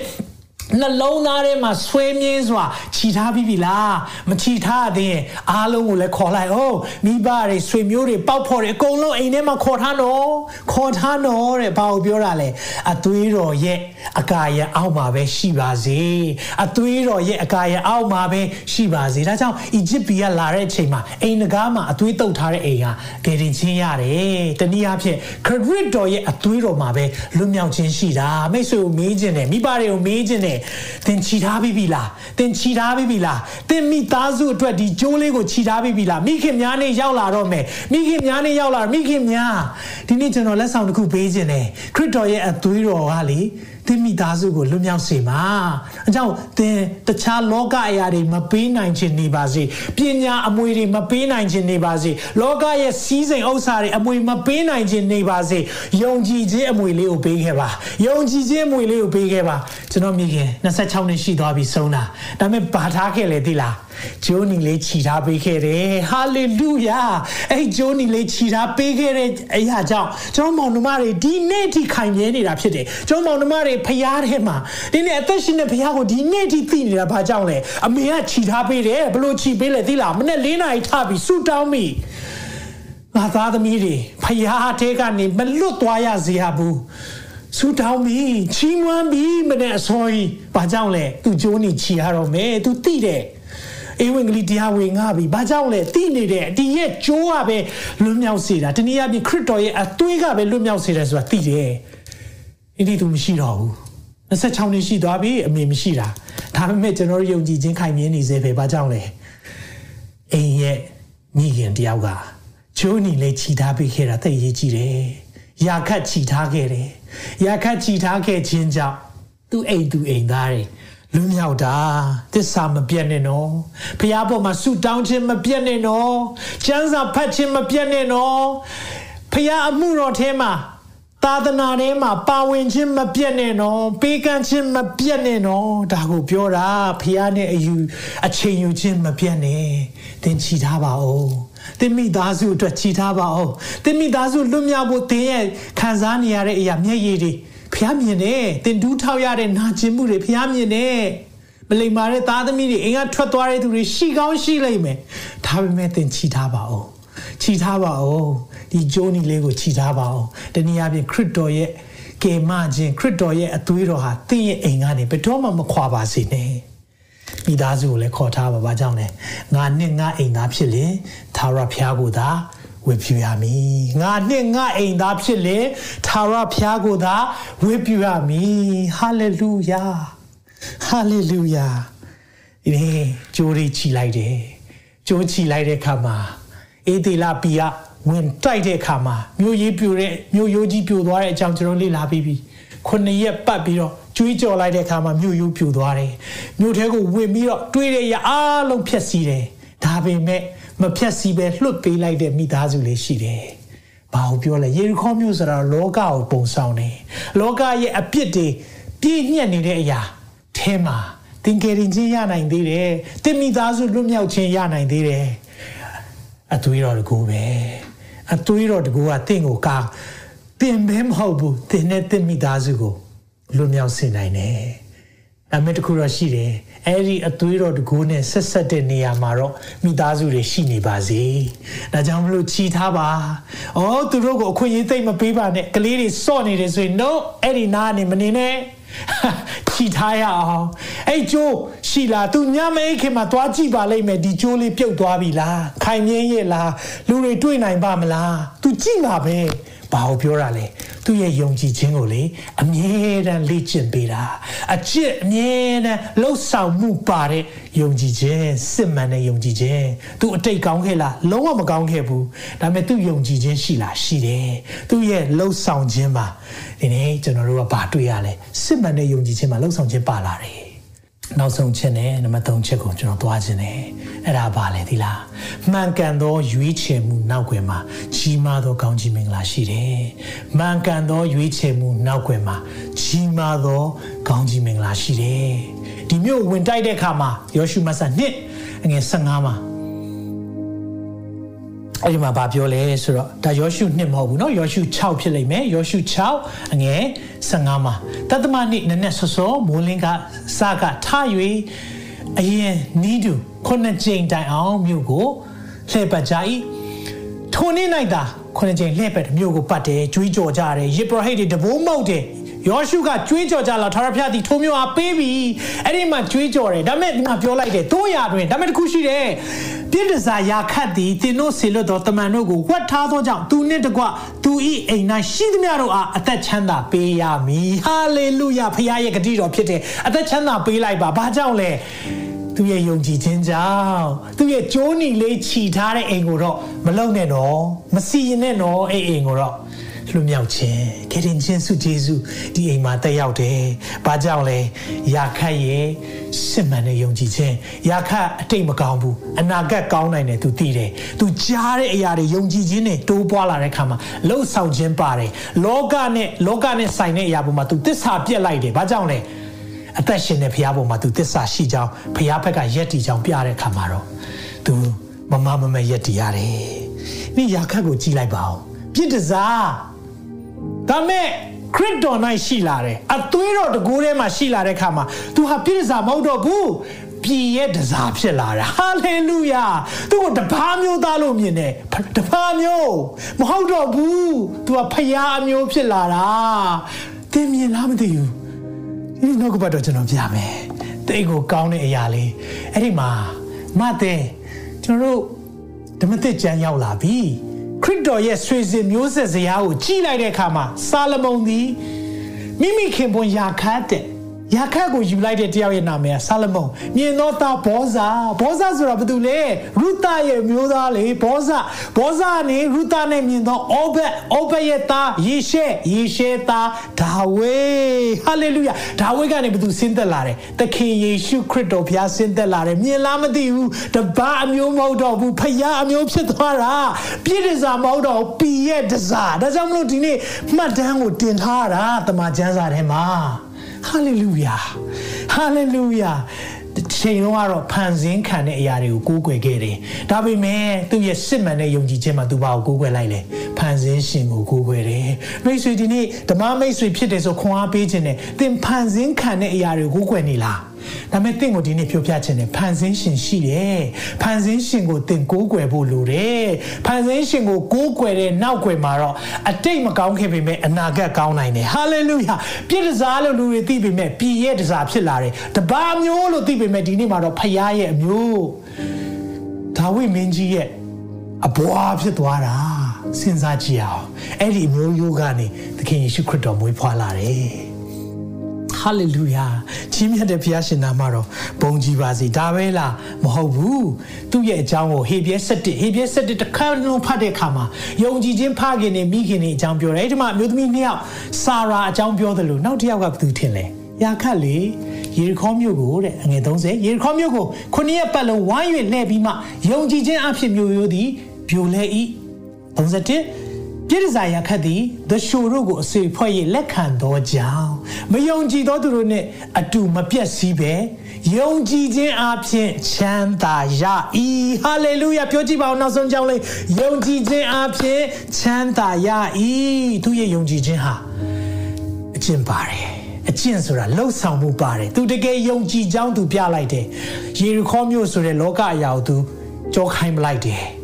S1: နှလုံးသားထဲမှာဆွဲမြင်းစွာခြိထားပြီးပြီလားမခြိထားသေးရင်အားလုံးကိုလည်းခေါ်လိုက်အောင်မိဘတွေဆွေမျိုးတွေပေါက်ဖော်တွေအကုန်လုံးအိမ်ထဲမှာခေါ်ထားနော်ခေါ်ထားနော်တဲ့ဘာကိုပြောတာလဲအသွေးတော်ရဲ့အကာရအောက်မှာပဲရှိပါစေအသွေးတော်ရဲ့အကာရအောက်မှာပဲရှိပါစေဒါကြောင့်အီဂျစ်ပြည်ကလာတဲ့အချိန်မှာအိမ်ငကားမှာအသွေးတုပ်ထားတဲ့အိမ်ကဂယ်တင်ချင်းရတယ်တနည်းအားဖြင့်ခရစ်တော်ရဲ့အသွေးတော်မှာပဲလွတ်မြောက်ခြင်းရှိတာမိတ်ဆွေကိုမေးခြင်းနဲ့မိဘတွေကိုမေးခြင်းနဲ့သင်ခြိထားပြီးပြီလားသင်ခြိထားပြီးပြီလားသင်မိသားစုအတွက်ဒီကြိုးလေးကိုခြိထားပြီးပြီလားမိခင်များနေရောက်လာတော့မယ်မိခင်များနေရောက်လာမိခင်များဒီနေ့ကျွန်တော်လက်ဆောင်တစ်ခုပေးခြင်းနဲ့ခရစ်တော်ရဲ့အသွေးတော်ကလေ သင်မိသားစုကိုလွတ်မြောက်စေမှာအကြောင်းသင်တခြားလောကအရာတွေမပေးနိုင်ခြင်းနေပါစေပညာအမွေတွေမပေးနိုင်ခြင်းနေပါစေလောကရဲ့စီးစိမ်ဥစ္စာတွေအမွေမပေးနိုင်ခြင်းနေပါစေယုံကြည်ခြင်းအမွေလေးကိုပေးခဲ့ပါယုံကြည်ခြင်းအမွေလေးကိုပေးခဲ့ပါကျွန်တော်မိခင်26နှစ်ရှိသွားပြီဆုံးတာဒါပေမဲ့ဘာထားခဲ့လဲသိလား ဂျိုးနီလေးခြီထားပေးခဲ့တယ်ဟာလေလုယာအဲ့ဂျိုးနီလေးခြီထားပေးခဲ့တဲ့အရာကြောင့်ကျွန်တော်မောင်နှမတွေဒီနေ့ထိခိုင်မြဲနေတာဖြစ်တယ်ကျွန်တော်မောင်နှမတွေဖျားထဲမှာဒီနေ့အသက်ရှင်တဲ့ဖျားကိုဒီနေ့ထိသိနေတာဘာကြောင့်လဲအမေကခြီထားပေးတယ်ဘလို့ခြီပေးလဲသိလားမနေ့၄နာရီထပြီးဆူတောင်းမိငါသားသမီးတွေဖျားထဲကနေမလွတ်သွားရစေရဘူးဆူတောင်းပြီးချီးမွမ်းပြီးမနဲ့အစောကြီးဘာကြောင့်လဲသူဂျိုးနီချီရတော့မယ်သူသိတယ် အေဝံဂေလိတရားဝင်ငါပြီဘာကြောင့်လဲသိနေတယ်ဒီရဲ့ကြိုးကပဲလွတ်မြောက်စေတာတနည်းအားဖြင့်ခရစ်တော်ရဲ့အသွေးကပဲလွတ်မြောက်စေတယ်ဆိုတာသိတယ်အင်းဒီသူမရှိတော့ဘူး26နှစ်ရှိသွားပြီအမေမရှိတာဒါပေမဲ့ကျွန်တော်ယုံကြည်ခြင်းခိုင်မြဲနေစေပဲဘာကြောင့်လဲအိမ်ရဲ့မိခင်တယောက်ကချိုးနီလေးခြိထားပေးခဲ့တာသိရေးကြည့်တယ်ရာခတ်ခြိထားခဲ့တယ်ရာခတ်ခြိထားခဲ့ခြင်းကြောင့်သူ့အိမ်သူအိမ်သားတွေ လူမြောက်တာတစ္ဆာမပြတ်နဲ့နော်ဖះပေါ်မှာဆူတောင်းခြင်းမပြတ်နဲ့နော်ကျမ်းစာဖတ်ခြင်းမပြတ်နဲ့နော်ဖះအမှုတော်ထဲမှာသာသနာထဲမှာပါဝင်ခြင်းမပြတ်နဲ့နော်ပေးကမ်းခြင်းမပြတ်နဲ့နော်ဒါကိုပြောတာဖះနဲ့အယူအချိန်ယူခြင်းမပြတ်နဲ့သင်ချီထားပါဦးသင်မိသားစုအတွက်ချီထားပါဦးသင်မိသားစုလွတ်မြောက်ဖို့သင်ရဲ့ခံစားနေရတဲ့အရာမျက်ရည်တွေ ဖျားမြင်တယ်တင်ဒူးထောက်ရတဲ့နာကျင်မှုတွေဖျားမြင်တယ်မလိမ္မာတဲ့သားသမီးတွေအိမ်ကထွက်သွားတဲ့သူတွေရှိကောင်းရှိလိမ့်မယ်ဒါပေမဲ့တင်ချီထားပါဦးချီထားပါဦးဒီဂျိုးနီလေးကိုချီထားပါဦးတနည်းအားဖြင့်ခရစ်တော်ရဲ့ကေမခြင်းခရစ်တော်ရဲ့အသွေးတော်ဟာသင်ရဲ့အိမ်ကနေဘယ်တော့မှမခွာပါစေနဲ့မိသားစုကိုလည်းခေါ်ထားပါဘာကြောင့်လဲငါနဲ့ငါအိမ်သားဖြစ်လေသာရဖျားကိုသာ ဝေပြူရမည်ငါနဲ့ငါအိမ်သားဖြစ်လေသာရဖျားကိုသာဝေပြူရမည်ဟာလေလုယာဟာလေလုယာဒီနေ့ကြိုးရီချီလိုက်တယ်ကြိုးချီလိုက်တဲ့အခါမှာအေဒီလာပီကဝင်တိုက်တဲ့အခါမှာမြို့ရေးပြိုတဲ့မြို့ရိုးကြီးပြိုသွားတဲ့အကြောင်းကျွန်တော်လေ့လာပြီးပြီခုနှစ်ရက်ပတ်ပြီးတော့ကျွေးကြော်လိုက်တဲ့အခါမှာမြို့ရိုးပြိုသွားတယ်မြို့ထဲကိုဝင်ပြီးတော့တွေးတဲ့ရအားလုံးဖျက်ဆီးတယ်ဒါပေမဲ့ မဖြတ်စီပဲလွတ်ပေးလိုက်တဲ့မိသားစုလေးရှိတယ်။ဘာကိုပြောလဲယေရီခေါမြို့ဆိုတာလောကကိုပုံဆောင်နေ။လောကရဲ့အပြစ်တွေပြည့်ညက်နေတဲ့အရာထဲမှာသင်္ကေရင်ချင်းရနိုင်သေးတယ်။သင်မိသားစုလွတ်မြောက်ခြင်းရနိုင်သေးတယ်။အသွေးတော်တကူပဲ။အသွေးတော်တကူကသင်ကိုကာသင်ပဲမဟုတ်ဘူး။သင်နဲ့သင်မိသားစုကိုလွတ်မြောက်စေနိုင်တယ်။ အမေတခုတော့ရှိတယ်။အဲ့ဒီအသွေးတော်တကူနဲ့ဆက်ဆက်တဲ့နေရာမှာတော့မိသားစုတွေရှိနေပါစေ။ဒါကြောင့်မလို့ချီထားပါ။အော်သူတို့ကိုအခွင့်အရေးသိမ့်မပေးပါနဲ့။ကလေးတွေစော့နေတယ်ဆိုရင် no အဲ့ဒီနားနေမနေနဲ့။ချီထားရအောင်။အဲ့ကျိုးရှိလားသူညမအိတ်ခင်မှာသွားကြည့်ပါလိမ့်မယ်ဒီကျိုးလေးပြုတ်သွားပြီလား။ခိုင်မြဲရဲ့လား။လူတွေတွေ့နိုင်ပါမလား။ तू ကြည့်မှာပဲ။ ဘာကိုပြောတာလဲသူ့ရဲ့ယုံကြည်ခြင်းကိုလေအမြဲတမ်းလေ့ကျင့်ပေးတာအကျင့်အမြဲတမ်းလှုပ်ဆောင်မှုပါတဲ့ယုံကြည်ခြင်းစစ်မှန်တဲ့ယုံကြည်ခြင်းသူအတိတ်ကောင်းခဲ့လားလုံးဝမကောင်းခဲ့ဘူးဒါပေမဲ့သူယုံကြည်ခြင်းရှိလားရှိတယ်သူ့ရဲ့လှုပ်ဆောင်ခြင်းမှာဒီနေ့ကျွန်တော်တို့ကဘာတွေ့ရလဲစစ်မှန်တဲ့ယုံကြည်ခြင်းမှာလှုပ်ဆောင်ခြင်းပါလာတယ် နောက်ဆုံးချက်နဲ့နံပါတ်3ချက်ကိုကျွန်တော်သွားခြင်းတယ်အဲ့ဒါပါလေဒီလားမှန်ကန်သောရွေးချယ်မှုနောက်ွယ်မှာကြီးမားသောကောင်းကြီးမင်္ဂလာရှိတယ်မှန်ကန်သောရွေးချယ်မှုနောက်ွယ်မှာကြီးမားသောကောင်းကြီးမင်္ဂလာရှိတယ်ဒီမျိုးဝင်တိုက်တဲ့အခါမှာယောရှုမဆာနှစ်အငယ်15မှာ အဲ့ဒီမှာဗာပြောလဲဆိုတော့ဒါယောရှုနှစ်မဟုတ်ဘူးเนาะယောရှု6ဖြစ်လိမ့်မယ်ယောရှု6အငယ်15မှာတသမနှစ်နည်းနည်းစောစောမိုးလင်းကစကထ၍အရင်နီးတူခုနှစ်ကြိမ်တိုင်အောင်မြို့ကိုလှည့်ပတ်ကြ၏ထိုနေ့၌သာခုနှစ်ကြိမ်လှည့်ပတ်မြို့ကိုပတ်တယ်ကြွေးကြော်ကြတယ်ယေဘရဟိတ်တွေတဘိုးမောက်တယ် ယောရှုကကြွေးကြော်ကြလာထာဝရဘုရားသည်ထိုမျိုးအားပေးပြီအဲ့ဒီမှာကြွေးကြော်တယ်ဒါပေမဲ့ဒီမှာပြောလိုက်တယ်တို့ရတွင်ဒါပေမဲ့တခုရှိတယ်ပြည့်တစားရာခတ်သည်သင်တို့ဆေလွတ်တော်တမန်တို့ကိုဝတ်ထားသောကြောင့်သူနှင့်တကွသူဤအိမ်၌ရှိသမျှတို့အားအသက်ချမ်းသာပေးရမည်ဟာလေလုယာဖခင်ရဲ့ဂတိတော်ဖြစ်တယ်အသက်ချမ်းသာပေးလိုက်ပါဘာကြောင့်လဲသူရဲ့ယုံကြည်ခြင်းကြောင့်သူရဲ့ကြိုးနီလေးခြီထားတဲ့အိမ်ကိုတော့မလုံနဲ့တော့မစီရင်နဲ့တော့အဲ့အိမ်ကိုတော့ လွတ်မြောက်ခြင်းခေတ္တချင်းစုဂျေစုဒီအိမ်မှာတက်ရောက်တယ်။ဘာကြောင့်လဲ။ရာခတ်ရဲ့စစ်မှန်တဲ့ယုံကြည်ခြင်း။ရာခတ်အတိတ်မကောင်းဘူး။အနာဂတ်ကောင်းနိုင်တယ်သူသိတယ်။သူကြားတဲ့အရာတွေယုံကြည်ခြင်းနဲ့တိုးပွားလာတဲ့အခါမှာလှုပ်ဆောင်ခြင်းပါတယ်။လောကနဲ့လောကနဲ့ဆိုင်တဲ့အရာပေါ်မှာသူသစ္စာပြက်လိုက်တယ်။ဘာကြောင့်လဲ။အသက်ရှင်တဲ့ဘုရားပေါ်မှာသူသစ္စာရှိကြောင်းဘုရားဘက်ကယက်တီကြောင်းပြတဲ့အခါမှာတော့သူမမမမယက်တီရတယ်။ဒီရာခတ်ကိုကြည်လိုက်ပါဦး။ပြစ်တစား ဒါမဲ့ခရစ်တော်၌ရှိလာတယ်အသွေးတော်တကူထဲမှာရှိလာတဲ့ခါမှာ तू ဟာပြည့်စားမဟုတ်တော့ဘူးပြည်ရဲ့တစားဖြစ်လာတာဟာလေလုယာသူ့ကိုတပါးမျိုးသားလို့မြင်တယ်တပါးမျိုးမဟုတ်တော့ဘူး तू ကဖျားအမျိုးဖြစ်လာတာသင်မြင်လားမသိဘူးဒီနောက်ကပတ်တော့ကျွန်တော်ပြမယ်တိတ်ကိုကောင်းတဲ့အရာလေးအဲ့ဒီမှာမတဲ့ကျွန်တော်တို့ဓမ္မသစ်ကျမ်းရောက်လာပြီ ခရစ်တော်ရဲ့ဆွေစဉ်မျိုးဆက်စရာကိုကြည်လိုက်တဲ့အခါမှာဆာလမုန်သည်မိမိခင်ပွန်ယာခတ်တဲ့ ယာခတ်ကိုယူလိုက်တဲ့တယောက်ရဲ့နာမည်ကဆာလမုန်မြင်တော့တာဘောဇာဘောဇာဆိုတာဘာတူလဲရုသရဲ့မျိုးသားလေဘောဇာဘောဇာနဲ့ရုသနဲ့မြင်တော့အောဘက်အောဘက်ရဲ့သားယေရှဲယေရှဲသားဒါဝိဟာလေလုယာဒါဝိကနေဘာတူဆင်းသက်လာတယ်သခင်ယေရှုခရစ်တော်ဘုရားဆင်းသက်လာတယ်မြင်လားမသိဘူးတပါအမျိုးမဟုတ်တော့ဘူးဖယားအမျိုးဖြစ်သွားတာပြည့်တစားမဟုတ်တော့ပီရဲ့တစားဒါကြောင့်မလို့ဒီနေ့မှတ်တမ်းကိုတင်ထားတာတမန်ကျမ်းစာထဲမှာ ဟာလေလုယာဟာလေလုယာချိန်လုံးကတော့ဖန်ဆင်းခံတဲ့အရာတွေကိုကိုးကွယ်ခဲ့တယ်။ဒါပေမဲ့သူ့ရဲ့စစ်မှန်တဲ့ယုံကြည်ခြင်းမှာသူဘာကိုကိုးကွယ်လိုက်လဲ။ဖန်ဆင်းရှင်ကိုကိုးကွယ်တယ်။မိတ်ဆွေဒီနေ့ဓမ္မမိတ်ဆွေဖြစ်တယ်ဆိုခွန်အားပေးခြင်းနဲ့သင်ဖန်ဆင်းခံတဲ့အရာတွေကိုကိုးကွယ်နေလား။ ဒါပေမဲ့တင့်ကိုဒီနေ့ပြောပြချင်တယ်ဖန်ဆင်းရှင်ရှိတယ်ဖန်ဆင်းရှင်ကိုတင်ကိုးကွယ်ဖို့လိုတယ်ဖန်ဆင်းရှင်ကိုကိုးကွယ်တဲ့နောက်ွယ်မှာတော့အတိတ်မကောင်းခင်ပေမဲ့အနာဂတ်ကောင်းနိုင်တယ်ဟာလေလုယာပြည့်တစားလို့လူတွေသိပေမဲ့ပြည်ရဲ့တစားဖြစ်လာတယ်တပါမျိုးလို့သိပေမဲ့ဒီနေ့မှာတော့ဖရားရဲ့အမျိုးဒါဝိမင်းကြီးရဲ့အဘွားဖြစ်သွားတာစဉ်းစားကြည့်အောင်အဲ့ဒီအမျိုးရိုးကနေသခင်ယေရှုခရစ်တော်မွေးဖွားလာတယ် ဟာလေလုယာကြီးမြတ်တဲ့ဘုရားရှင်နာမတော်ဘုန်းကြီးပါစေဒါပဲလားမဟုတ်ဘူးသူ့ရဲ့အကြောင်းကိုဟေပြဲ7ဟေပြဲ7တစ်ခါလုံးဖတ်တဲ့အခါမှာယုံကြည်ခြင်းဖခင်နဲ့မိခင်နဲ့အကြောင်းပြောတယ်အဲ့ဒီမှာအမျိုးသမီးနှစ်ယောက်ဆာရာအကြောင်းပြောတယ်လို့နောက်တစ်ယောက်ကဘယ်သူထင်လဲယာခတ်လေယေရီခေါမြို့ကိုတဲ့အငယ်30ယေရီခေါမြို့ကိုခုနှစ်ရက်ပတ်လုံးဝိုင်း၍လှည့်ပြီးမှယုံကြည်ခြင်းအဖြစ်မျိုးရိုးသည်ပြိုလဲ၏31 ပြည့်စာရခတ်သည်သရှိုတို့ကိုအစေဖွဲ့၍လက်ခံသောကြောင့်မယုံကြည်သောသူတို့နှင့်အတူမပြတ်စည်းပဲယုံကြည်ခြင်းအပြင်ချမ်းသာရ၏ဟာလေလုယာပြောကြည့်ပါဦးနောက်ဆုံးကြောင်းလေးယုံကြည်ခြင်းအပြင်ချမ်းသာရ၏သူရဲ့ယုံကြည်ခြင်းဟာအကျင့်ပါတယ်အကျင့်ဆိုတာလှုပ်ဆောင်မှုပါတယ်သူတကယ်ယုံကြည်ကြောင်းသူပြလိုက်တယ်ယေရီခေါမြို့ဆိုတဲ့လောကအရာကိုသူကြောခိုင်းမလိုက်တယ်ယေ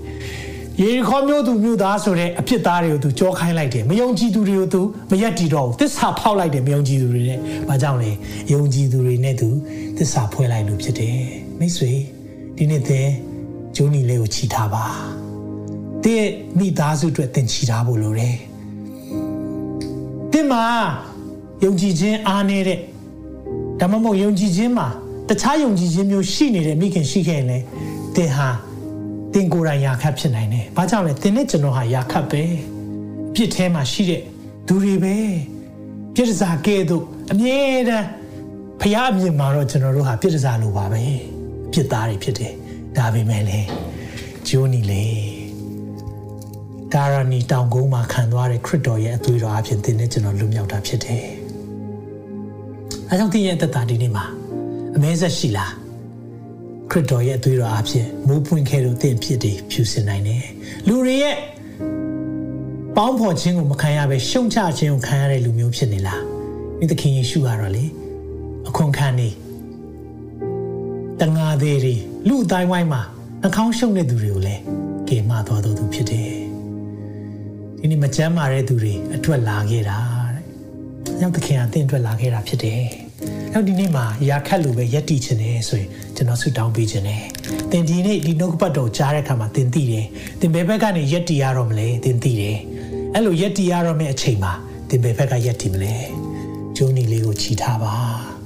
S1: ရီခေါမျိုးသူမြို့သားဆိုတဲ့အဖြစ်သားတွေကိုသူကြောခိုင်းလိုက်တယ်မယုံကြည်သူတွေကိုသူမရက်တီတော့ဘူးသစ္စာဖောက်လိုက်တယ်မယုံကြည်သူတွေနဲ့ဘာကြောင့်လဲယုံကြည်သူတွေနဲ့သူသစ္စာဖွဲ့လိုက်လို့ဖြစ်တယ်မိတ်ဆွေဒီနေ့သင်ဂျိုးနီလေးကိုချီထားပါတဲ့မိသားစုအတွက်သင်ချီထားဖို့လိုတယ်တင်မှာယုံကြည်ခြင်းအားနေတဲ့ဒါမှမဟုတ်ယုံကြည်ခြင်းမှာတခြားယုံကြည်ခြင်းမျိုးရှိနေတဲ့မိခင်ရှိခဲ့ရင်လေတင်ဟာ တင်ကိုယ်တိုင်ယာခတ်ဖြစ်နိုင်တယ်။ဘာကြောင့်လဲတင်နဲ့ကျွန်တော်ဟာယာခတ်ပဲ။ပြစ်ထဲမှာရှိတဲ့သူတွေပဲ။ပြစ်စားကဲ့သို့အမြဲတမ်းဖဖះအမြင်မှာတော့ကျွန်တော်တို့ဟာပြစ်ဒစာလိုပါပဲပြစ်သားတွေဖြစ်တယ်ဒါပေမဲ့လေဂျိုးနီလေကာရနီတောင်ကုန်းမှာခံသွားတဲ့ခရစ်တော်ရဲ့အသွေးတော်အဖြစ်သင်နဲ့ကျွန်တော်လွတ်မြောက်တာဖြစ်တယ်အဲကြောင့်သင်ရဲ့သက်တာဒီနေ့မှာအမဲဆက်ရှိလား ခရစ်တော်ရဲ့အသွေးတော်အဖြစ်မိုးပွင့်ခဲ့လို့သင်ဖြစ်တယ်ဖြူစင်နိုင်တယ်လူတွေရဲ့ပေါင်းဖော်ခြင်းကိုမခံရဘဲရှုံချခြင်းကိုခံရတဲ့လူမျိုးဖြစ်နေလားဒီသခင်ယေရှုကတော့လေအခွန်ခံနေတငါသေးတွေလူအတိုင်းဝိုင်းမှာနှာခေါင်းရှုံတဲ့သူတွေကိုလည်းကေမတော်တော်သူဖြစ်တယ်ဒီနေ့မကြမ်းမာတဲ့သူတွေအတွက်လာခဲ့တာတဲ့။အဲကြောင့်သခင်ကတင့်အတွက်လာခဲ့တာဖြစ်တယ်။ နောက်ဒီနေ့မှာရာခတ်လိုပဲယက်တီချင်တယ်ဆိုရင်ကျွန်တော်ဆုတောင်းပေးခြင်းတယ်။သင်ဒီနေ့ဒီနှုတ်ပတ်တော်ကြားတဲ့အခါမှာသင်သိတယ်။သင်ဘယ်ဘက်ကနေယက်တီရတော့မလဲသင်သိတယ်။အဲ့လိုယက်တီရတော့မယ့်အချိန်မှာသင်ဘယ်ဘက်ကယက်တီမလဲ။ဂျုံနီလေးကိုခြိထားပါ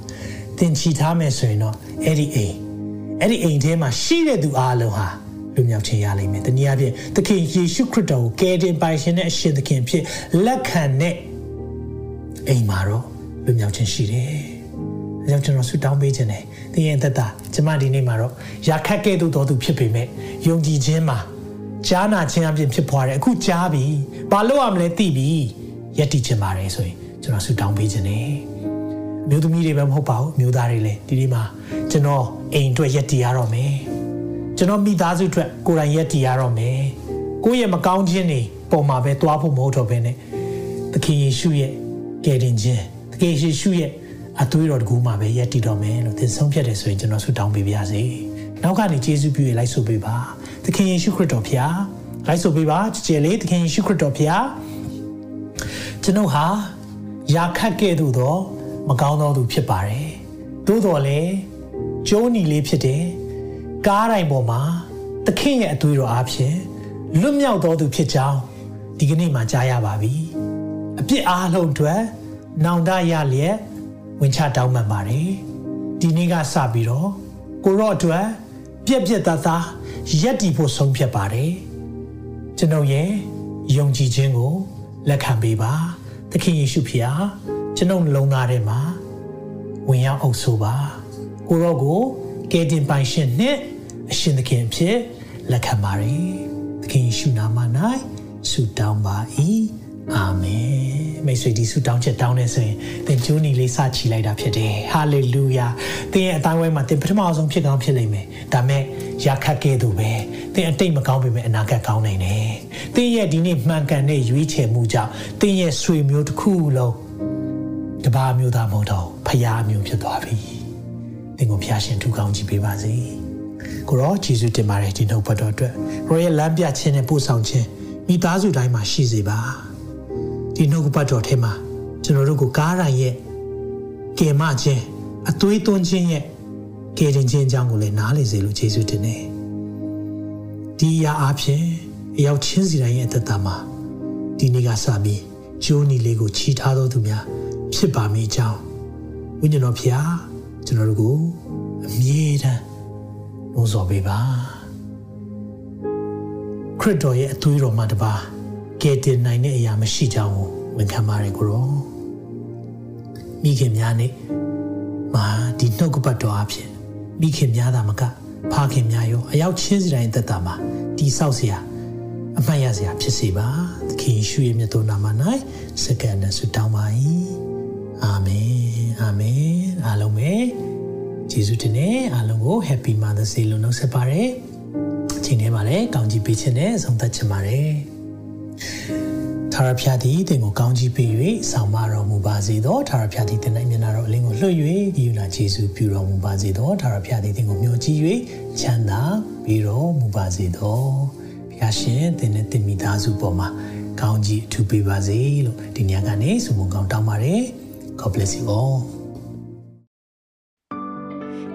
S1: ။သင်ခြိထားမယ်ဆိုရင်တော့အဲ့ဒီအိမ်အဲ့ဒီအိမ်ထဲမှာရှိတဲ့သူအားလုံးဟာလွတ်မြောက်ခြင်းရလိမ့်မယ်။တနည်းအားဖြင့်သခင်ယေရှုခရစ်တော်ကိုကယ်တင်ပိုင်ရှင်တဲ့အရှင်သခင်ဖြစ်လက်ခံတဲ့အိမ်မှာတော့လွတ်မြောက်ခြင်းရှိတယ်။ အဲကြောင့်ကျွန်တော်ဆုတောင်းပေးခြင်းနဲ့သင်ရဲ့သက်တာကျမဒီနေ့မှာတော့ရာခတ်ကဲ့သို့တော်သူဖြစ်ပေမဲ့ယုံကြည်ခြင်းမှာကြားနာခြင်းအပြင်ဖြစ်ပွားတယ်အခုကြားပြီ။ဘာလို့ရမလဲသိပြီ။ယက်တည်ခြင်းပါတယ်ဆိုရင်ကျွန်တော်ဆုတောင်းပေးခြင်းနဲ့မျိုးသမီးတွေပဲမဟုတ်ပါဘူးမျိုးသားတွေလည်းဒီဒီမှာကျွန်တော်အိမ်အတွက်ယက်တည်ရတော့မယ်ကျွန်တော်မိသားစုအတွက်ကိုယ်တိုင်ယက်တည်ရတော့မယ်ကိုယ့်ရဲ့မကောင်းခြင်းတွေပုံမှာပဲသွားဖို့မဟုတ်တော့ဘဲနဲ့သခင်ယေရှုရဲ့ကယ်တင်ခြင်းသခင်ယေရှုရဲ့ အသွေးတော်တကူမှာပဲယက်တည်တော့မယ်လို့သင်ဆုံးဖြတ်တယ်ဆိုရင်ကျွန်တော်ဆုတောင်းပေးပါရစေနောက်ကနေယေရှုပြုရလိုက်ဆိုပေးပါသခင်ယေရှုခရစ်တော်ဖျားလိုက်ဆိုပေးပါကြည်ကြလေးသခင်ယေရှုခရစ်တော်ဖျားကျွန်ုပ်ဟာယာခတ်ကဲ့သို့သော မကောင်းသောသူဖြစ်ပါတယ်သို့တော်လည်းကျိုးနီလေးဖြစ်တယ်ကားတိုင်းပေါ်မှာသခင်ရဲ့အသွေးတော်အားဖြင့်လွတ်မြောက်တော်သူဖြစ်ကြောင်းဒီကနေ့မှကြားရပါပြီအပြစ်အားလုံးအတွက်နောင်တရလျက် ဝင်ချတောင်းပန်ပါတယ်ဒီနေ့ကစပြီးတော့ကိုရော့အတွက်ပြက်ပြက်သားသားရက်တီဖို့ဆုံးဖြတ်ပါတယ်ကျွန်ုပ်ရဲ့ယုံကြည်ခြင်းကိုလက်ခံပေးပါသခင်ယေရှုဖျားကျွန်ုပ်နှလုံးသားထဲမှာဝင်ရောက်အုပ်ဆိုးပါကိုရော့ကိုကယ်တင်ပိုင်ရှင်နဲ့အရှင်သခင်ဖြစ်လက်ခံပါရယ်သခင်ယေရှုနာမ၌ဆုတောင်းပါ၏ အာမင်မိတ်ဆွေဒီဆုတောင်းချက်တောင်းနေဆိုရင်သင်ကျိုးနီလေးစချီလိုက်တာဖြစ်တယ်ဟာလေလုယာသင်ရဲ့အတိုင်းဝိုင်းမှာသင်ပထမအောင်ဆုံးဖြစ်ကောင်းဖြစ်လိမ့်မယ်ဒါမဲ့ရာခတ်ကဲ့သို့ပဲသင်အတိတ်မကောင်းပေမဲ့အနာဂတ်ကောင်းနိုင်တယ်သင်ရဲ့ဒီနေ့မှန်ကန်တဲ့ရွေးချယ်မှုကြောင့်သင်ရဲ့ဆွေမျိုးတစ်ခုလုံးတပါးမျိုးသားမဟုတ်တော့ဖျားမျိုးဖြစ်သွားပြီသင်ကိုဖျားရှင်ထူကောင်းကြည့်ပေးပါစေကိုရောယေရှုတင်ပါတယ်ဒီနှုတ်ဘတ်တော်အတွက်ရောရဲ့လမ်းပြခြင်းနဲ့ပို့ဆောင်ခြင်းမိသားစုတိုင်းမှာရှိစေပါ ဒီနှုတ်ဘတ်တော်ထဲမှာကျွန်တော်တို့ကိုကားရိုင်ရဲ့ကယ်မခြင်းအသွေးသွင်းခြင်းရဲ့ကယ်တင်ခြင်းအကြောင်းကိုလည်းနားလည်စေလို့ယေရှုတင်တယ်ဒီအရာအဖြစ်အရောက်ချင်းစီတိုင်းရဲ့အသက်တာမှာဒီနေ့ကစပြီးဂျိုးနီလေးကိုချီထားတော်သူများဖြစ်ပါမိကြောင်းဝိညာဉ်တော်ဖျားကျွန်တော်တို့ကိုအမြဲတမ်းလို့ဆိုပေးပါခရစ်တော်ရဲ့အသွေးတော်မှာတပါ ကယ်တင်နိုင်တဲ့အရာမရှိကြောင်းကိုဝန်ခံပါတယ်ကိုရောမိခင်များနဲ့မာဒီနှုတ်ကပတ်တော်အဖြစ်မိခင်များသာမကဖခင်များရောအရောက်ချင်းစီတိုင်းသက်တာမှာတိဆောက်เสียအမှတ်ရစရာဖြစ်စေပါသခင်ယေရှုရဲ့မြတ်တော်နာမ၌စက္ကန့်နဲ့ဆုတောင်းပါ၏အာမင်အာမင်အားလုံးပဲယေရှုတင်နဲ့အားလုံးကို Happy Mother's Day လို့နှုတ်ဆက်ပါရစေ။ချိန်ထဲမှာလည်းကောင်းချီးပေးခြင်းနဲ့ဆုံးသက်ချင်ပါတယ်။ ထာဝရဘုရားသည်တင်ကိုကောင်းချီးပေး၍ဆောင်မတော်မူပါစေသောထာဝရဘုရားသည်တင်၌မျက်နာတော်အလင်းကိုလွှတ်၍ဒီယူနာယေရှုပြုတော်မူပါစေသောထာဝရဘုရားသည်တင်ကိုမျှော်ကြည့်၍ချမ်းသာပြီးတော်မူပါစေသောဘုရားရှင်တင်နဲ့တင်မိသားစုပေါ်မှာကောင်းချီးအထူးပေးပါစေလို့ဒီညကနေဆုမွန်ကောင်းတောင်းပါတယ်။ God bless you all.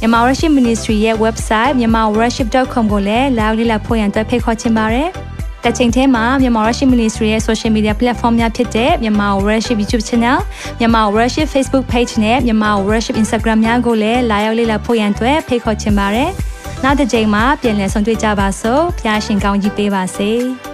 S2: မြန်မာ Worship Ministry ရဲ့ website myanmarworship.com ကိုလည်းလာရောက်လေ့လာဖို့ရန်တွဲဖိတ်ခေါ်ချင်ပါတယ်။တချိန်ထဲမှာမြန်မာ Worship Ministry ရဲ့ social media platform များဖြစ်တဲ့မြန်မာ Worship YouTube Channel, မြန်မာ Worship Facebook Page နဲ့မြန်မာ Worship Instagram များကိုလည်းလာရောက်လေ့လာဖို့ရန်တွဲဖိတ်ခေါ်ချင်ပါတယ်။နောက်တစ်ချိန်မှာပြန်လည်ဆုံတွေ့ကြပါစို့။ဖျားရှင်ကောင်းကြီးပေးပါစေ။